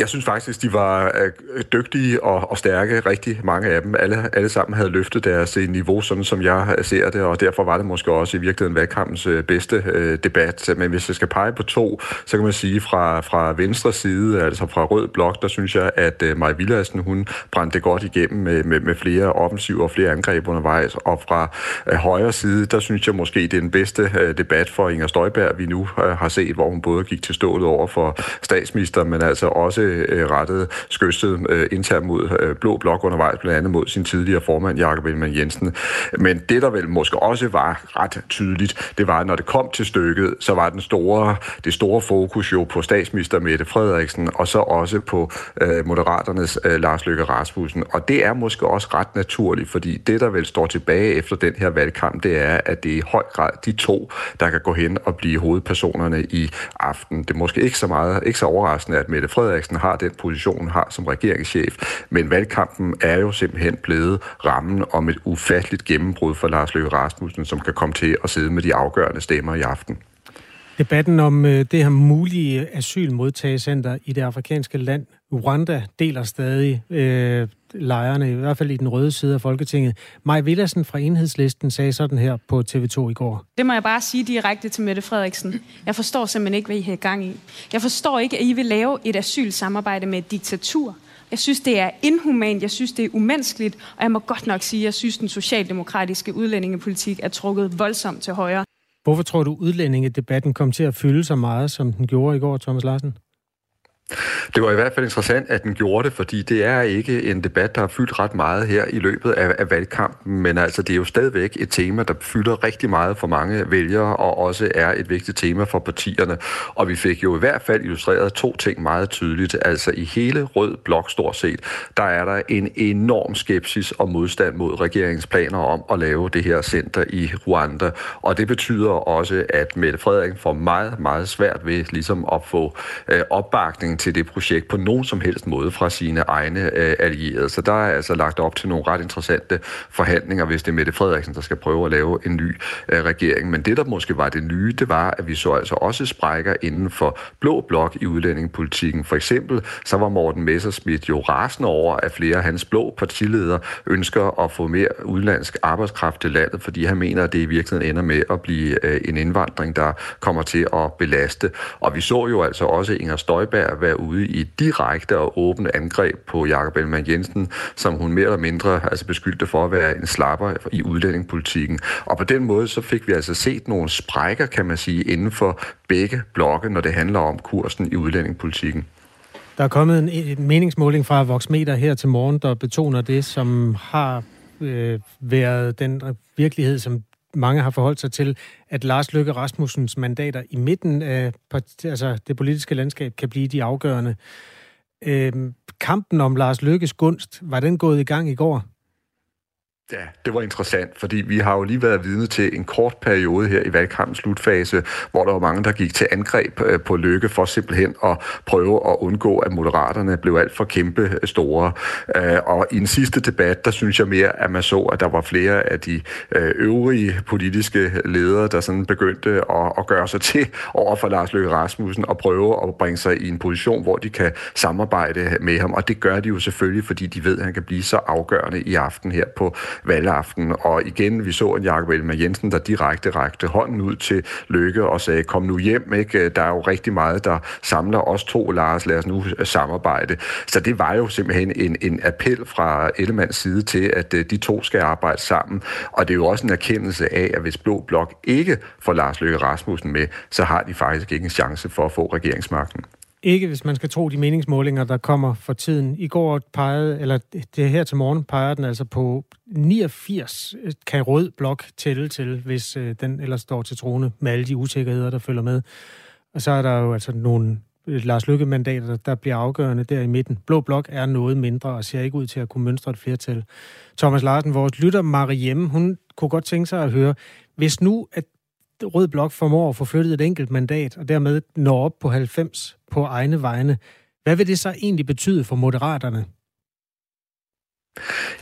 Jeg synes faktisk, de var øh, dygtige og, og stærke, rigtig mange af dem. Alle, alle sammen havde løftet deres øh, niveau, sådan som jeg øh, ser det, og derfor var det måske også i virkeligheden valgkampens bedste øh, debat. Men hvis jeg skal pege på to, så kan man sige fra, fra venstre side, altså fra rød blok, der synes jeg, at øh, Maja Villadsen, hun brændte godt igennem med, med, med flere offensiver og flere angreb undervejs. Og fra øh, højre side, der synes jeg måske, det er den bedste øh, debat for Inger Støjberg, vi nu øh, har set, hvor hun både gik til stålet over for statsminister, men altså også øh, rettede skøstet øh, internt mod øh, Blå Blok undervejs, blandt andet mod sin tidligere formand, Jakob Ellemann Jensen. Men det, der vel måske også var ret tydeligt, det var, at når det kom til stykket, så var den store, det store fokus jo på statsminister Mette Frederiksen, og så også på øh, Moderaternes øh, Lars Løkke Rasmussen. Og det er måske også ret naturligt, fordi det, der vel står tilbage efter den her valgkamp, det er, at det er i høj grad de to, der kan gå hen og blive hovedpersonerne i aften. Det er måske ikke så meget, ikke så overraskende, at Mette Frederiksen har den position, hun har som regeringschef. Men valgkampen er jo simpelthen blevet rammen om et ufatteligt gennembrud for Lars Løkke Rasmussen, som kan komme til at sidde med de afgørende stemmer i aften. Debatten om øh, det her mulige asylmodtagecenter i det afrikanske land Rwanda deler stadig øh, lejrene, i hvert fald i den røde side af Folketinget. Maj Villersen fra Enhedslisten sagde sådan her på TV2 i går. Det må jeg bare sige direkte til Mette Frederiksen. Jeg forstår simpelthen ikke, hvad I har gang i. Jeg forstår ikke, at I vil lave et asylsamarbejde med et diktatur. Jeg synes, det er inhumant, jeg synes, det er umenneskeligt, og jeg må godt nok sige, at jeg synes, den socialdemokratiske udlændingepolitik er trukket voldsomt til højre. Hvorfor tror du, udlændingedebatten kom til at fylde så meget, som den gjorde i går, Thomas Larsen? Det var i hvert fald interessant, at den gjorde det, fordi det er ikke en debat, der har fyldt ret meget her i løbet af, af valgkampen, men altså det er jo stadigvæk et tema, der fylder rigtig meget for mange vælgere, og også er et vigtigt tema for partierne. Og vi fik jo i hvert fald illustreret to ting meget tydeligt. Altså i hele Rød Blok stort set, der er der en enorm skepsis og modstand mod regeringens planer om at lave det her center i Rwanda. Og det betyder også, at Mette Frederiksen får meget, meget svært ved ligesom at få øh, opbakning til det projekt på nogen som helst måde fra sine egne øh, allierede. Så der er altså lagt op til nogle ret interessante forhandlinger, hvis det er Mette Frederiksen, der skal prøve at lave en ny øh, regering. Men det, der måske var det nye, det var, at vi så altså også sprækker inden for blå blok i udlændingepolitikken. For eksempel så var Morten Messerschmidt jo rasende over, at flere af hans blå partiledere ønsker at få mere udenlandsk arbejdskraft til landet, fordi han mener, at det i virkeligheden ender med at blive øh, en indvandring, der kommer til at belaste. Og vi så jo altså også Inger Støjberg være ude i direkte og åbne angreb på Jakob Ellemann Jensen, som hun mere eller mindre altså beskyldte for at være en slapper i udlændingepolitikken. Og på den måde så fik vi altså set nogle sprækker, kan man sige, inden for begge blokke, når det handler om kursen i udlændingepolitikken. Der er kommet en, en meningsmåling fra Voxmeter her til morgen, der betoner det, som har øh, været den virkelighed, som mange har forholdt sig til, at Lars Løkke Rasmussens mandater i midten af altså det politiske landskab kan blive de afgørende. Øh, kampen om Lars Løkkes gunst, var den gået i gang i går? Ja, det var interessant, fordi vi har jo lige været vidne til en kort periode her i valgkampens slutfase, hvor der var mange, der gik til angreb øh, på Lykke for simpelthen at prøve at undgå, at moderaterne blev alt for kæmpe øh, store. Øh, og i den sidste debat, der synes jeg mere, at man så, at der var flere af de øvrige politiske ledere, der sådan begyndte at, at gøre sig til over for Lars Løkke Rasmussen og prøve at bringe sig i en position, hvor de kan samarbejde med ham. Og det gør de jo selvfølgelig, fordi de ved, at han kan blive så afgørende i aften her på valgaften. Og igen, vi så en Jakob Elmer Jensen, der direkte rakte hånden ud til Løkke og sagde, kom nu hjem, ikke? Der er jo rigtig meget, der samler os to, Lars, lad os nu øh, samarbejde. Så det var jo simpelthen en, en appel fra Ellemanns side til, at øh, de to skal arbejde sammen. Og det er jo også en erkendelse af, at hvis Blå Blok ikke får Lars Løkke Rasmussen med, så har de faktisk ikke en chance for at få regeringsmagten. Ikke, hvis man skal tro de meningsmålinger, der kommer for tiden. I går pegede, eller det her til morgen peger den altså på 89 øh, kan rød blok tælle til, hvis øh, den ellers står til trone med alle de usikkerheder, der følger med. Og så er der jo altså nogle øh, Lars Lykke-mandater, der bliver afgørende der i midten. Blå blok er noget mindre og ser ikke ud til at kunne mønstre et flertal. Thomas Larsen, vores lytter Mariemme, hun kunne godt tænke sig at høre, hvis nu at Rød Blok formår at få flyttet et enkelt mandat, og dermed når op på 90 på egne vegne, hvad vil det så egentlig betyde for moderaterne?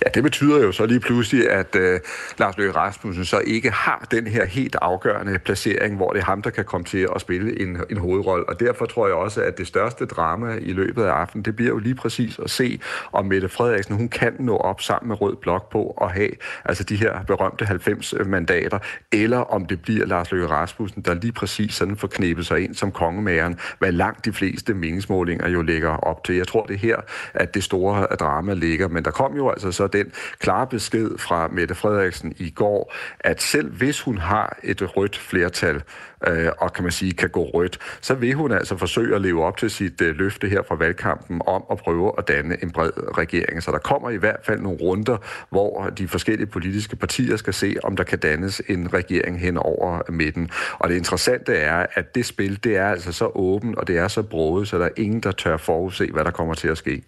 Ja, det betyder jo så lige pludselig, at øh, Lars Løkke Rasmussen så ikke har den her helt afgørende placering, hvor det er ham, der kan komme til at spille en, en hovedrolle. Og derfor tror jeg også, at det største drama i løbet af aftenen, det bliver jo lige præcis at se, om Mette Frederiksen, hun kan nå op sammen med Rød Blok på at have altså de her berømte 90 mandater, eller om det bliver Lars Løkke Rasmussen, der lige præcis sådan får knæbet sig ind som kongemageren, hvad langt de fleste meningsmålinger jo lægger op til. Jeg tror, det er her, at det store drama ligger, men der kom jo altså så den klare besked fra Mette Frederiksen i går, at selv hvis hun har et rødt flertal, øh, og kan man sige, kan gå rødt, så vil hun altså forsøge at leve op til sit øh, løfte her fra valgkampen om at prøve at danne en bred regering. Så der kommer i hvert fald nogle runder, hvor de forskellige politiske partier skal se, om der kan dannes en regering hen over midten. Og det interessante er, at det spil, det er altså så åbent, og det er så broet, så der er ingen, der tør forudse, hvad der kommer til at ske.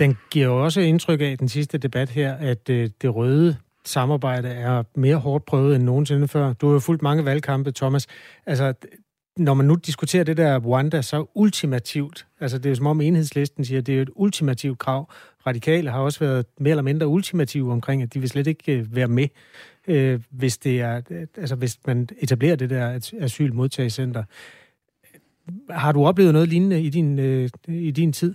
Den giver jo også indtryk af, den sidste debat her, at øh, det røde samarbejde er mere hårdt prøvet end nogensinde før. Du har jo fulgt mange valgkampe, Thomas. Altså, når man nu diskuterer det der Rwanda så ultimativt, altså det er jo som om enhedslisten siger, at det er et ultimativt krav. Radikale har også været mere eller mindre ultimative omkring, at de vil slet ikke øh, være med, øh, hvis, det er, øh, altså hvis man etablerer det der asylmodtagelsescenter. Har du oplevet noget lignende i din, øh, i din tid?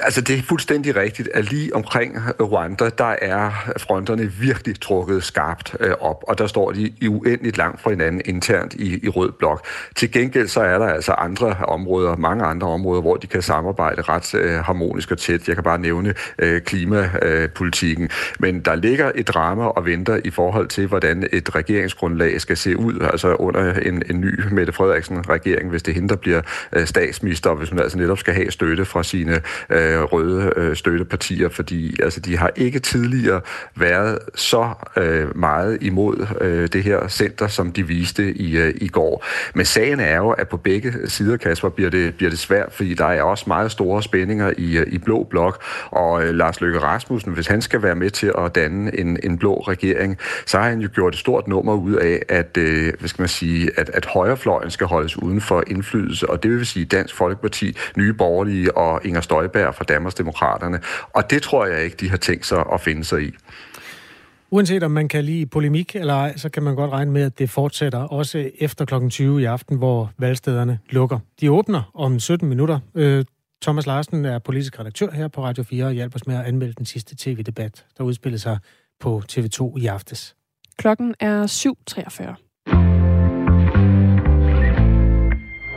Altså, det er fuldstændig rigtigt, at lige omkring Rwanda, der er fronterne virkelig trukket skarpt øh, op, og der står de i uendeligt langt fra hinanden internt i, i Rød Blok. Til gengæld så er der altså andre områder, mange andre områder, hvor de kan samarbejde ret øh, harmonisk og tæt. Jeg kan bare nævne øh, klimapolitikken. Men der ligger et drama og venter i forhold til, hvordan et regeringsgrundlag skal se ud, altså under en, en ny Mette Frederiksen-regering, hvis det hende, der bliver øh, statsminister, hvis hun altså netop skal have støtte fra sine øh, Øh, røde øh, støttepartier, fordi altså, de har ikke tidligere været så øh, meget imod øh, det her center, som de viste i, øh, i går. Men sagen er jo, at på begge sider, Kasper, bliver det, bliver det svært, fordi der er også meget store spændinger i, øh, i Blå Blok, og øh, Lars Løkke Rasmussen, hvis han skal være med til at danne en, en blå regering, så har han jo gjort et stort nummer ud af, at, øh, hvad skal man sige, at, at højrefløjen skal holdes uden for indflydelse, og det vil sige Dansk Folkeparti, Nye Borgerlige og Inger Støjberg fra Danmarksdemokraterne. Og det tror jeg ikke, de har tænkt sig at finde sig i. Uanset om man kan lide polemik eller ej, så kan man godt regne med, at det fortsætter også efter kl. 20 i aften, hvor valgstederne lukker. De åbner om 17 minutter. Øh, Thomas Larsen er politisk redaktør her på Radio 4 og hjælper os med at anmelde den sidste tv-debat, der udspillede sig på TV2 i aftes. Klokken er 7.43.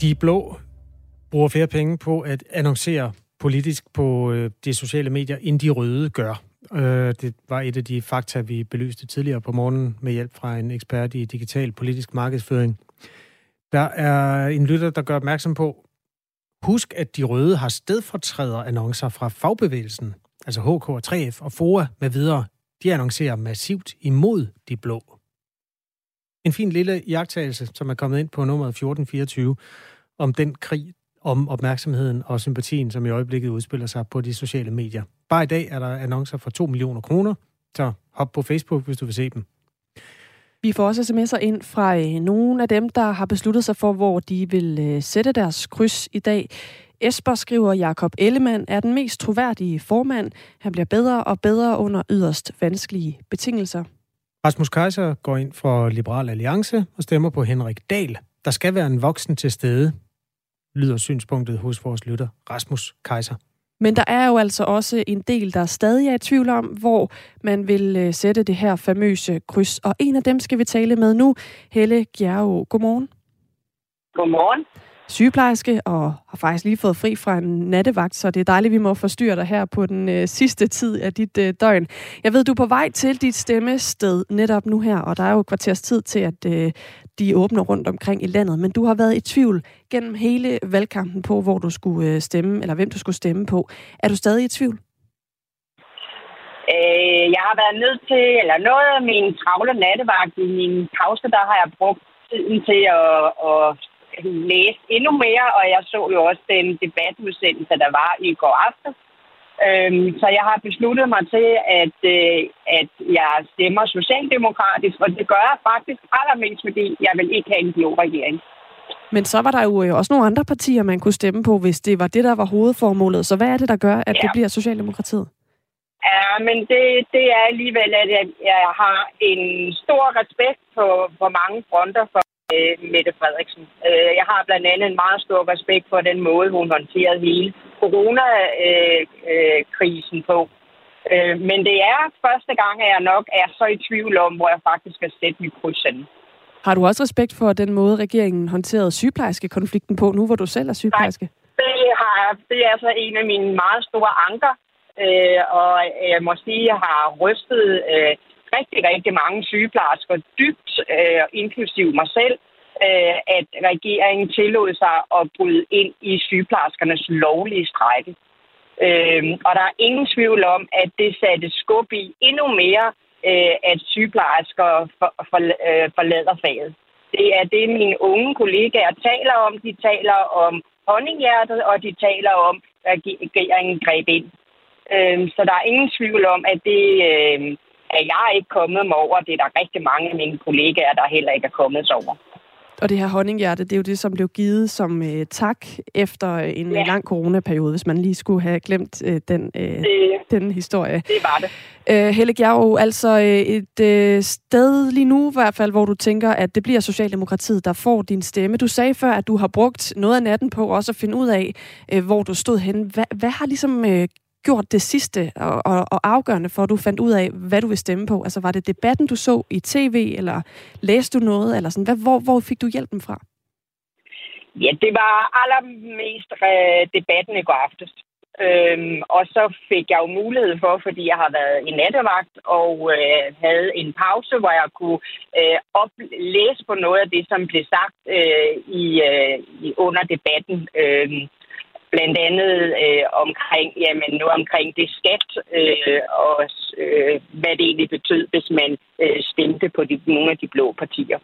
De blå bruger flere penge på at annoncere politisk på øh, de sociale medier, end de røde gør. Øh, det var et af de fakta, vi belyste tidligere på morgenen med hjælp fra en ekspert i digital politisk markedsføring. Der er en lytter, der gør opmærksom på, husk, at de røde har stedfortræder annoncer fra fagbevægelsen, altså HK og 3F og FOA med videre. De annoncerer massivt imod de blå. En fin lille jagttagelse, som er kommet ind på nummeret 1424, om den krig, om opmærksomheden og sympatien, som i øjeblikket udspiller sig på de sociale medier. Bare i dag er der annoncer for 2 millioner kroner, så hop på Facebook, hvis du vil se dem. Vi får også sms'er ind fra øh, nogle af dem, der har besluttet sig for, hvor de vil øh, sætte deres kryds i dag. Esper skriver, Jakob Ellemann er den mest troværdige formand. Han bliver bedre og bedre under yderst vanskelige betingelser. Rasmus Kaiser går ind for Liberal Alliance og stemmer på Henrik Dahl. Der skal være en voksen til stede, lyder synspunktet hos vores lytter, Rasmus Kaiser. Men der er jo altså også en del, der stadig er i tvivl om, hvor man vil øh, sætte det her famøse kryds. Og en af dem skal vi tale med nu. Helle Gjerro, godmorgen. Godmorgen. Sygeplejerske og har faktisk lige fået fri fra en nattevagt, så det er dejligt, at vi må forstyrre dig her på den øh, sidste tid af dit øh, døgn. Jeg ved, du er på vej til dit stemmested netop nu her, og der er jo et kvarters tid til, at øh, de åbner rundt omkring i landet, men du har været i tvivl gennem hele valgkampen på, hvor du skulle øh, stemme, eller hvem du skulle stemme på. Er du stadig i tvivl? Øh, jeg har været nødt til, eller noget af min travle nattevagt i min pause, der har jeg brugt tiden til at, at læse endnu mere, og jeg så jo også den debatudsendelse, der var i går aften. Øhm, så jeg har besluttet mig til, at, øh, at jeg stemmer socialdemokratisk, og det gør jeg faktisk allermest, fordi jeg vil ikke have en blå regering. Men så var der jo øh, også nogle andre partier, man kunne stemme på, hvis det var det, der var hovedformålet. Så hvad er det, der gør, at ja. det bliver Socialdemokratiet? Ja, men det, det er alligevel, at jeg, jeg har en stor respekt på, på mange fronter for øh, Mette Frederiksen. Øh, jeg har blandt andet en meget stor respekt for den måde, hun håndterede hele coronakrisen øh, øh, på. Øh, men det er første gang, at jeg nok er så i tvivl om, hvor jeg faktisk skal sætte mit kryds Har du også respekt for den måde, regeringen håndterede sygeplejerskekonflikten på, nu hvor du selv er sygeplejerske? Nej, det, har, det er altså en af mine meget store anker, øh, og jeg må sige, at jeg har rystet øh, rigtig, rigtig mange sygeplejersker dybt, øh, inklusiv mig selv, øh, at regeringen tillod sig at bryde ind i sygeplejerskernes lovlige strække. Øh, og der er ingen tvivl om, at det satte skub i endnu mere, øh, at sygeplejersker for, for, øh, forlader faget. Det er det, mine unge kollegaer taler om. De taler om honninghjertet, og de taler om, at regeringen greb ind. Øh, så der er ingen tvivl om, at det... Øh, er jeg ikke kommet mig over. Det er der rigtig mange af mine kollegaer, der heller ikke er kommet sig over. Og det her honninghjerte, det er jo det, som blev givet som øh, tak efter en ja. lang coronaperiode, hvis man lige skulle have glemt øh, den, øh, det, den historie. Det var det. Øh, Helle Gjerg, altså øh, et øh, sted lige nu i hvert fald, hvor du tænker, at det bliver Socialdemokratiet, der får din stemme. Du sagde før, at du har brugt noget af natten på også at finde ud af, øh, hvor du stod henne. Hvad, hvad har ligesom øh, gjort det sidste og, og, og afgørende for, at du fandt ud af, hvad du vil stemme på? Altså var det debatten, du så i tv, eller læste du noget? Eller sådan? Hvad, hvor, hvor fik du hjælpen fra? Ja, det var allermest øh, debatten i går aftes. Øhm, og så fik jeg jo mulighed for, fordi jeg har været i nattevagt og øh, havde en pause, hvor jeg kunne øh, oplæse på noget af det, som blev sagt øh, i, øh, under debatten. Øh, blandt andet øh, omkring, jamen, nu omkring det skat, øh, og øh, hvad det egentlig betød, hvis man øh, stemte på de, nogle af de blå partier.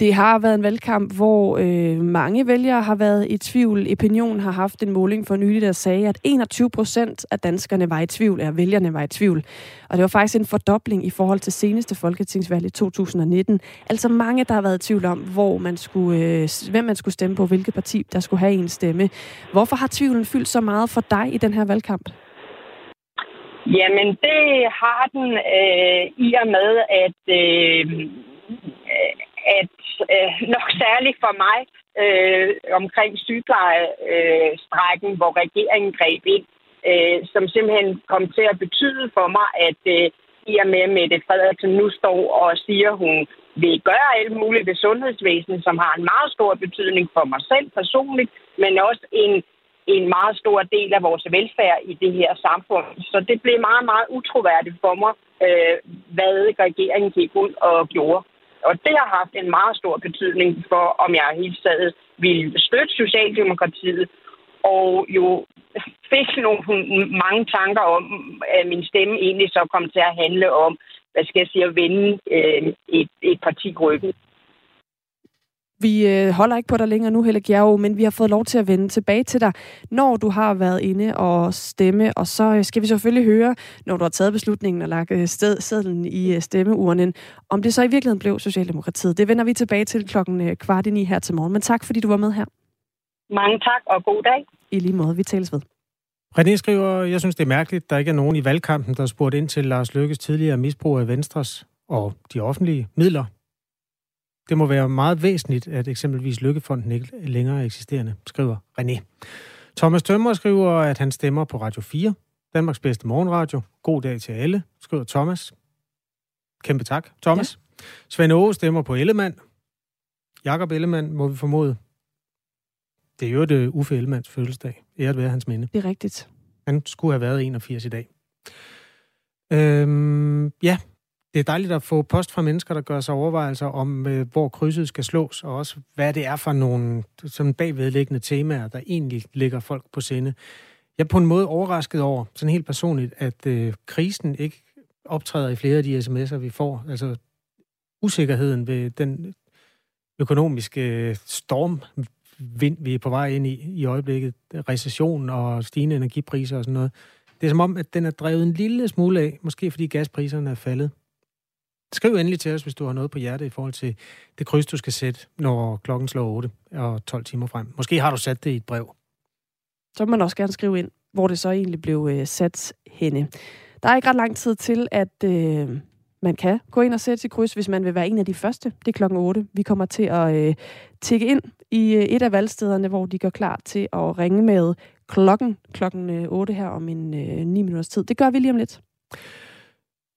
Det har været en valgkamp, hvor øh, mange vælgere har været i tvivl. Opinion har haft en måling for nylig, der sagde, at 21 procent af danskerne var i tvivl, eller vælgerne var i tvivl. Og det var faktisk en fordobling i forhold til seneste folketingsvalg i 2019. Altså mange, der har været i tvivl om, hvor man skulle, øh, hvem man skulle stemme på, hvilket parti, der skulle have en stemme. Hvorfor har tvivlen fyldt så meget for dig i den her valgkamp? Jamen, det har den øh, i og med, at øh, at øh, nok særligt for mig øh, omkring sygeplejestrækken, øh, hvor regeringen greb ind, øh, som simpelthen kom til at betyde for mig, at øh, i og med Mette Frederiksen nu står og siger, at hun vil gøre alt muligt ved sundhedsvæsenet, som har en meget stor betydning for mig selv personligt, men også en en meget stor del af vores velfærd i det her samfund. Så det blev meget, meget utroværdigt for mig, øh, hvad regeringen gik ud og gjorde. Og det har haft en meget stor betydning for, om jeg helt taget ville støtte Socialdemokratiet, og jo fik nogle mange tanker om, at min stemme egentlig så kom til at handle om, hvad skal jeg sige, at vende øh, et, et parti ryggen. Vi øh, holder ikke på dig længere nu, Helle Gjerg, men vi har fået lov til at vende tilbage til dig, når du har været inde og stemme. Og så øh, skal vi selvfølgelig høre, når du har taget beslutningen og lagt øh, sted, sedlen i øh, stemmeurnen, om det så i virkeligheden blev Socialdemokratiet. Det vender vi tilbage til klokken kvart i ni her til morgen. Men tak, fordi du var med her. Mange tak, og god dag. I lige måde, vi tales ved. René skriver, jeg synes, det er mærkeligt, der ikke er nogen i valgkampen, der har spurgt ind til Lars Lykkes tidligere misbrug af Venstres og de offentlige midler. Det må være meget væsentligt, at eksempelvis Lykkefonden ikke længere er eksisterende, skriver René. Thomas Tømmer skriver, at han stemmer på Radio 4, Danmarks bedste morgenradio. God dag til alle, skriver Thomas. Kæmpe tak, Thomas. Ja. Svend Aage stemmer på Ellemann. Jakob Ellemann, må vi formode. Det er jo det Uffe Ellemanns fødselsdag. Æret være hans minde. Det er rigtigt. Han skulle have været 81 i dag. Øhm, ja, det er dejligt at få post fra mennesker, der gør sig overvejelser om, øh, hvor krydset skal slås, og også hvad det er for nogle sådan bagvedliggende temaer, der egentlig ligger folk på sinde. Jeg er på en måde overrasket over, sådan helt personligt, at øh, krisen ikke optræder i flere af de sms'er, vi får. Altså usikkerheden ved den økonomiske øh, stormvind, vi er på vej ind i i øjeblikket, recession og stigende energipriser og sådan noget. Det er som om, at den er drevet en lille smule af, måske fordi gaspriserne er faldet. Skriv endelig til os, hvis du har noget på hjertet i forhold til det kryds, du skal sætte, når klokken slår 8 og 12 timer frem. Måske har du sat det i et brev. Så må man også gerne skrive ind, hvor det så egentlig blev øh, sat henne. Der er ikke ret lang tid til, at øh, man kan gå ind og sætte sit kryds, hvis man vil være en af de første. Det er klokken 8. Vi kommer til at øh, tikke ind i øh, et af valgstederne, hvor de går klar til at ringe med klokken klokken øh, 8 her om en øh, 9 minutters tid. Det gør vi lige om lidt.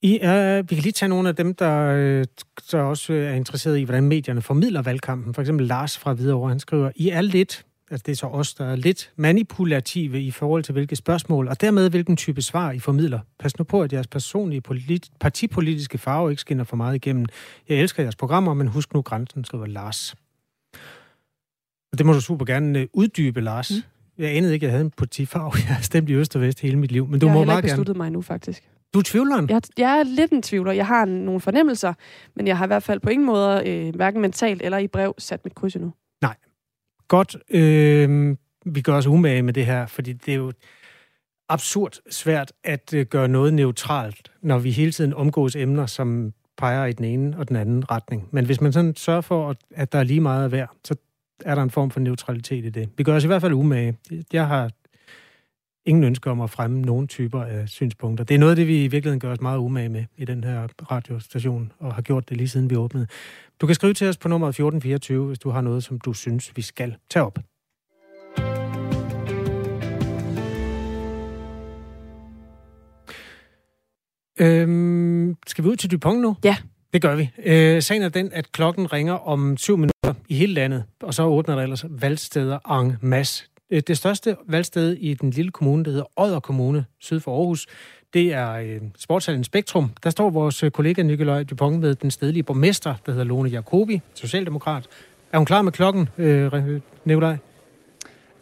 I er, vi kan lige tage nogle af dem, der, øh, der også er interesseret i, hvordan medierne formidler valgkampen. For eksempel Lars fra Hvidovre, han skriver, I er lidt, altså det er så os, der er lidt manipulative i forhold til hvilke spørgsmål, og dermed hvilken type svar I formidler. Pas nu på, at jeres personlige polit- partipolitiske farve ikke skinner for meget igennem. Jeg elsker jeres programmer, men husk nu grænsen, skriver Lars. Og det må du super gerne øh, uddybe, Lars. Mm. Jeg anede ikke, at jeg havde en partifarve. Jeg har stemt i øst og vest hele mit liv, men du jeg må har meget ikke gerne... besluttet mig nu, faktisk. Du er tvivleren? Jeg, jeg er lidt en tvivler. Jeg har nogle fornemmelser, men jeg har i hvert fald på ingen måde, øh, hverken mentalt eller i brev, sat mit kryds endnu. Nej. Godt. Øh, vi gør os umage med det her, fordi det er jo absurd svært at øh, gøre noget neutralt, når vi hele tiden omgås emner, som peger i den ene og den anden retning. Men hvis man sådan sørger for, at der er lige meget af hver, så er der en form for neutralitet i det. Vi gør os i hvert fald umage. Jeg har ingen ønsker om at fremme nogen typer af synspunkter. Det er noget af det, vi i virkeligheden gør os meget umage med i den her radiostation, og har gjort det lige siden vi åbnede. Du kan skrive til os på nummer 1424, hvis du har noget, som du synes, vi skal tage op. Øhm, skal vi ud til Dupont nu? Ja. Det gør vi. Øh, sagen er den, at klokken ringer om syv minutter i hele landet, og så åbner der ellers valgsteder en masse. Øh, det største valgsted i den lille kommune, der hedder Odder Kommune, syd for Aarhus, det er øh, sportshallen Spektrum. Der står vores øh, kollega Nikolaj Dupont med den stedlige borgmester, der hedder Lone Jacobi, socialdemokrat. Er hun klar med klokken, øh, Nikolaj?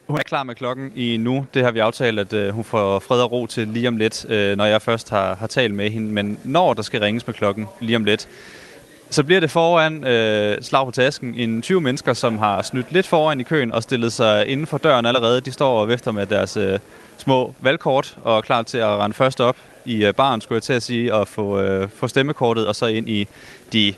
Hun er klar med klokken i nu. Det har vi aftalt, at øh, hun får fred og ro til lige om lidt, øh, når jeg først har, har talt med hende. Men når der skal ringes med klokken lige om lidt, så bliver det foran øh, slag på tasken en 20 mennesker, som har snydt lidt foran i køen og stillet sig inden for døren allerede. De står og vifter med deres øh, små valgkort og er klar til at rende først op i øh, baren, skulle jeg til at sige, og få, øh, få stemmekortet og så ind i de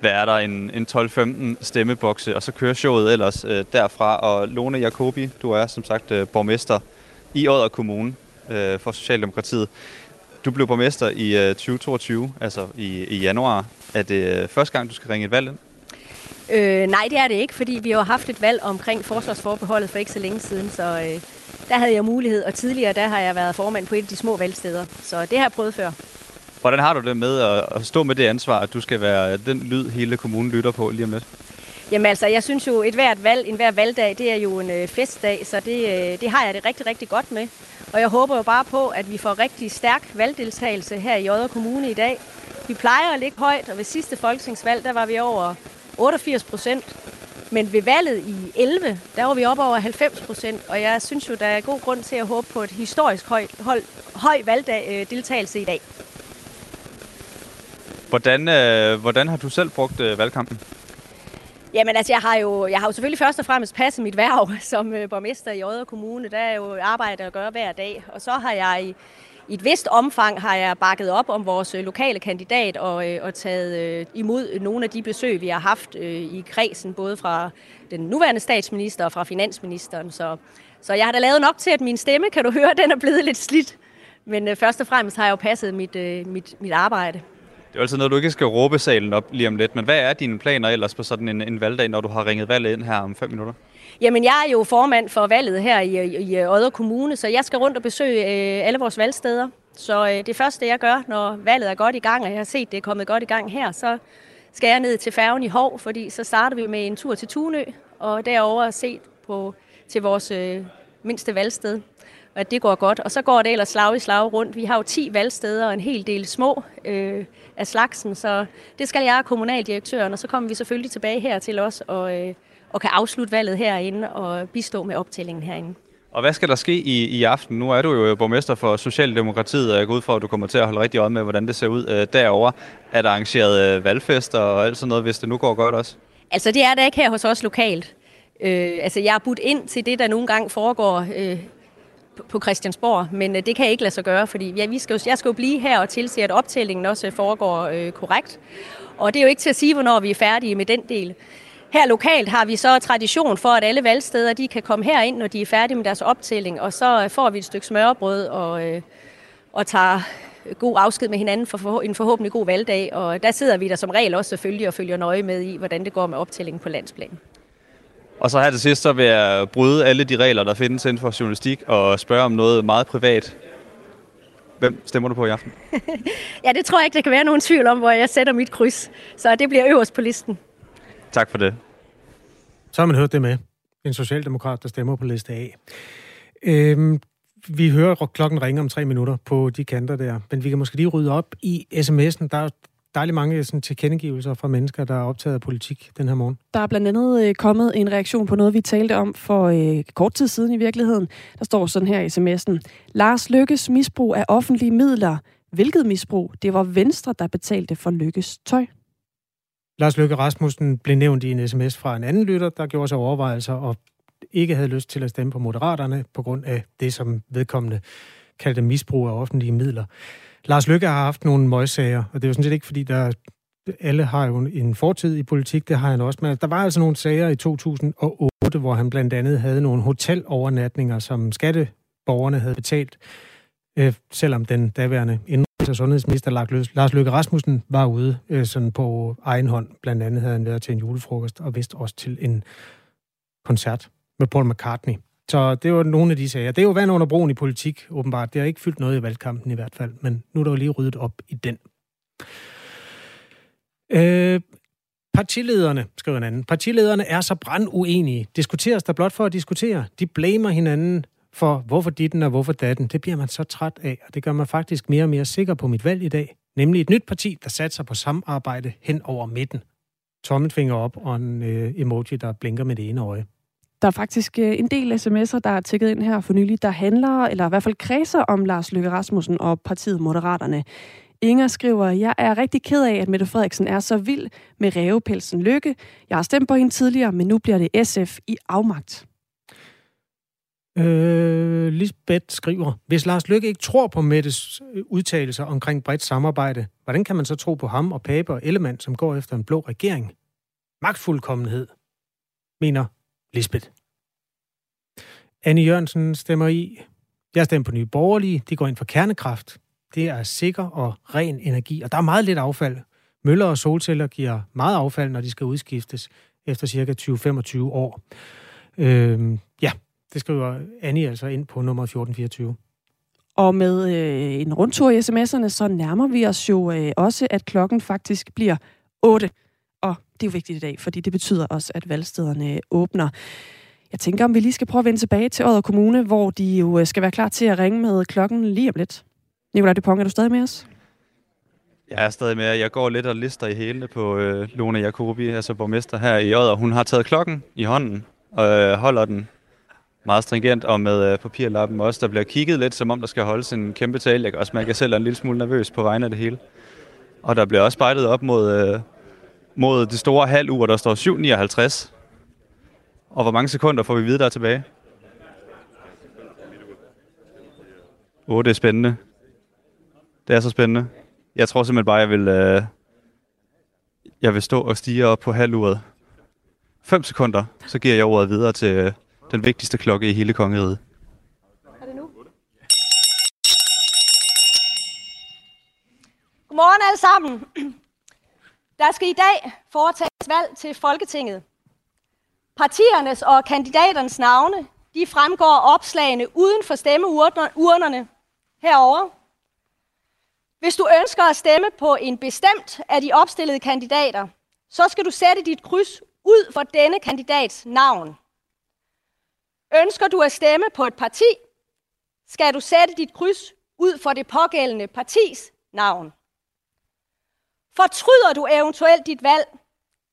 hvad er der, en, en 12-15 stemmebokse, og så kører showet ellers øh, derfra. Og Lone Jacobi, du er som sagt øh, borgmester i Odder Kommune øh, for Socialdemokratiet. Du blev borgmester i øh, 2022, altså i, i januar. Er det øh, første gang, du skal ringe et valg ind? Øh, nej, det er det ikke, fordi vi har haft et valg omkring forsvarsforbeholdet for ikke så længe siden, så øh, der havde jeg mulighed, og tidligere der har jeg været formand på et af de små valgsteder, så det har jeg prøvet før. Hvordan har du det med at, at stå med det ansvar, at du skal være den lyd, hele kommunen lytter på lige om lidt? Jamen altså, jeg synes jo, et hvert valg, en hver valgdag, det er jo en øh, festdag, så det, øh, det har jeg det rigtig, rigtig godt med. Og jeg håber jo bare på, at vi får rigtig stærk valgdeltagelse her i Odder Kommune i dag. Vi plejer at ligge højt, og ved sidste folketingsvalg, der var vi over 88 procent. Men ved valget i 11, der var vi op over 90 procent, og jeg synes jo, der er god grund til at håbe på et historisk høj, hold, høj valgdeltagelse øh, i dag. Hvordan, øh, hvordan har du selv brugt øh, valgkampen? Jamen altså, jeg har, jo, jeg har jo selvfølgelig først og fremmest passet mit værv som øh, borgmester i Odder Kommune. Der er jo arbejde at gøre hver dag. Og så har jeg i, i et vist omfang har jeg bakket op om vores øh, lokale kandidat og, øh, og taget øh, imod nogle af de besøg, vi har haft øh, i kredsen, både fra den nuværende statsminister og fra finansministeren. Så, så jeg har da lavet nok til, at min stemme, kan du høre, den er blevet lidt slidt. Men øh, først og fremmest har jeg jo passet mit, øh, mit, mit arbejde. Det er altid noget, du ikke skal råbe salen op lige om lidt, men hvad er dine planer ellers på sådan en, en valgdag, når du har ringet valget ind her om fem minutter? Jamen, jeg er jo formand for valget her i, i, i Odder Kommune, så jeg skal rundt og besøge øh, alle vores valgsteder. Så øh, det første, jeg gør, når valget er godt i gang, og jeg har set, det er kommet godt i gang her, så skal jeg ned til færgen i Hov, fordi så starter vi med en tur til Tunø, og derover se på, til vores øh, mindste valgsted at det går godt. Og så går det ellers slag i slag rundt. Vi har jo 10 valgsteder og en hel del små øh, af slagsen, så det skal jeg kommunaldirektøren, og så kommer vi selvfølgelig tilbage her til os og, øh, og kan afslutte valget herinde og bistå med optællingen herinde. Og hvad skal der ske i, i aften? Nu er du jo borgmester for Socialdemokratiet, og jeg går ud fra, at du kommer til at holde rigtig øje med, hvordan det ser ud øh, derovre. Er der arrangeret øh, valgfester og alt sådan noget, hvis det nu går godt også? Altså, det er der ikke her hos os lokalt. Øh, altså, jeg er budt ind til det, der nogle gange foregår øh, på Christiansborg, men øh, det kan jeg ikke lade sig gøre, fordi ja, vi skal jo, jeg skal jo blive her og tilse, at optællingen også øh, foregår øh, korrekt. Og det er jo ikke til at sige, hvornår vi er færdige med den del. Her lokalt har vi så tradition for, at alle valgsteder de kan komme her ind, når de er færdige med deres optælling, og så øh, får vi et stykke smørbrød og, øh, og tager god afsked med hinanden for en forhåbentlig god valgdag. Og der sidder vi der som regel også selvfølgelig og følger nøje med i, hvordan det går med optællingen på landsplan. Og så her til sidst, så vil jeg bryde alle de regler, der findes inden for journalistik, og spørge om noget meget privat. Hvem stemmer du på i aften? ja, det tror jeg ikke, der kan være nogen tvivl om, hvor jeg sætter mit kryds. Så det bliver øverst på listen. Tak for det. Så har man hørt det med. En socialdemokrat, der stemmer på liste A. Øhm, vi hører klokken ringe om tre minutter på de kanter der, men vi kan måske lige rydde op i sms'en. Der er dejligt mange sådan, tilkendegivelser fra mennesker, der er optaget af politik den her morgen. Der er blandt andet øh, kommet en reaktion på noget, vi talte om for øh, kort tid siden i virkeligheden. Der står sådan her i sms'en. Lars Lykkes misbrug af offentlige midler. Hvilket misbrug? Det var Venstre, der betalte for Lykkes tøj. Lars Lykke Rasmussen blev nævnt i en sms fra en anden lytter, der gjorde sig overvejelser og ikke havde lyst til at stemme på Moderaterne på grund af det, som vedkommende kaldte misbrug af offentlige midler. Lars Lykke har haft nogle møgssager, og det er jo sådan set ikke, fordi der alle har jo en fortid i politik, det har han også, men der var altså nogle sager i 2008, hvor han blandt andet havde nogle hotelovernatninger, som skatteborgerne havde betalt, øh, selvom den daværende indrigs- og sundhedsminister Lars Løkke Rasmussen var ude øh, sådan på egen hånd. Blandt andet havde han været til en julefrokost og vist også til en koncert med Paul McCartney. Så det var nogle af de sager. Det er jo vand under broen i politik, åbenbart. Det har ikke fyldt noget i valgkampen i hvert fald, men nu er der jo lige ryddet op i den. Øh, partilederne, skriver en anden, partilederne er så branduenige. Diskuteres der blot for at diskutere. De blamer hinanden for, hvorfor ditten og hvorfor datten. Det bliver man så træt af, og det gør mig faktisk mere og mere sikker på mit valg i dag. Nemlig et nyt parti, der satser på samarbejde hen over midten. Tommelfinger op og en øh, emoji, der blinker med det ene øje. Der er faktisk øh, en del sms'er, der er tækket ind her for nylig, der handler, eller i hvert fald kredser om Lars Løkke Rasmussen og partiet Moderaterne. Inger skriver, jeg er rigtig ked af, at Mette Frederiksen er så vild med rævepelsen Lykke. Jeg har stemt på hende tidligere, men nu bliver det SF i afmagt. Øh, Lisbeth skriver, hvis Lars Lykke ikke tror på Mettes øh, udtalelser omkring bredt samarbejde, hvordan kan man så tro på ham og Pape og Ellemann, som går efter en blå regering? Magtfuldkommenhed, mener Lisbeth. Anne Jørgensen stemmer i. Jeg stemmer på Nye Borgerlige. De går ind for kernekraft. Det er sikker og ren energi, og der er meget lidt affald. Møller og solceller giver meget affald, når de skal udskiftes efter cirka 20-25 år. Øhm, ja, det skriver Annie altså ind på nummer 1424. Og med øh, en rundtur i sms'erne, så nærmer vi os jo øh, også, at klokken faktisk bliver 8. Og det er jo vigtigt i dag, fordi det betyder også, at valgstederne åbner. Jeg tænker, om vi lige skal prøve at vende tilbage til Odder Kommune, hvor de jo øh, skal være klar til at ringe med klokken lige om lidt. Nikolaj Dupont, er du stadig med os? Jeg er stadig med. Jeg går lidt og lister i hælene på øh, Lone Jacobi, altså borgmester her i Odder. Hun har taget klokken i hånden og øh, holder den meget stringent og med øh, papirlappen også. Der bliver kigget lidt, som om der skal holdes en kæmpe tale. Jeg kan også mærke, at jeg selv er en lille smule nervøs på vegne af det hele. Og der bliver også spejlet op mod, øh, mod det store halvur, der står 7.59. Og hvor mange sekunder får vi videre der tilbage? Åh, oh, det er spændende. Det er så spændende. Jeg tror simpelthen bare, jeg vil, øh, jeg vil stå og stige op på halvuret. 5 sekunder, så giver jeg ordet videre til øh, den vigtigste klokke i hele kongeriget. Er det nu? Godmorgen alle sammen. Der skal i dag foretages valg til Folketinget. Partiernes og kandidaternes navne, de fremgår opslagene uden for stemmeurnerne herover. Hvis du ønsker at stemme på en bestemt af de opstillede kandidater, så skal du sætte dit kryds ud for denne kandidats navn. Ønsker du at stemme på et parti, skal du sætte dit kryds ud for det pågældende partis navn. Fortryder du eventuelt dit valg,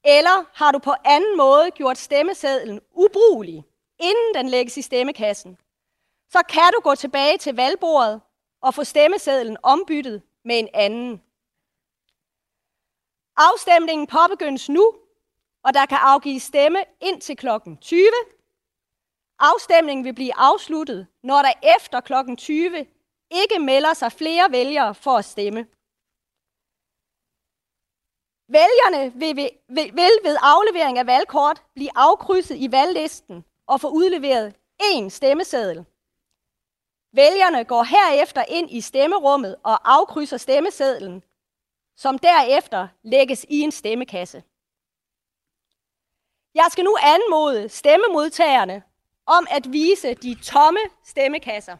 eller har du på anden måde gjort stemmesedlen ubrugelig, inden den lægges i stemmekassen, så kan du gå tilbage til valgbordet og få stemmesedlen ombyttet med en anden. Afstemningen påbegyndes nu, og der kan afgives stemme ind til klokken 20. Afstemningen vil blive afsluttet, når der efter klokken 20 ikke melder sig flere vælgere for at stemme. Vælgerne vil ved, vil, vil ved aflevering af valgkort blive afkrydset i valglisten og få udleveret én stemmeseddel. Vælgerne går herefter ind i stemmerummet og afkrydser stemmesedlen, som derefter lægges i en stemmekasse. Jeg skal nu anmode stemmemodtagerne om at vise de tomme stemmekasser.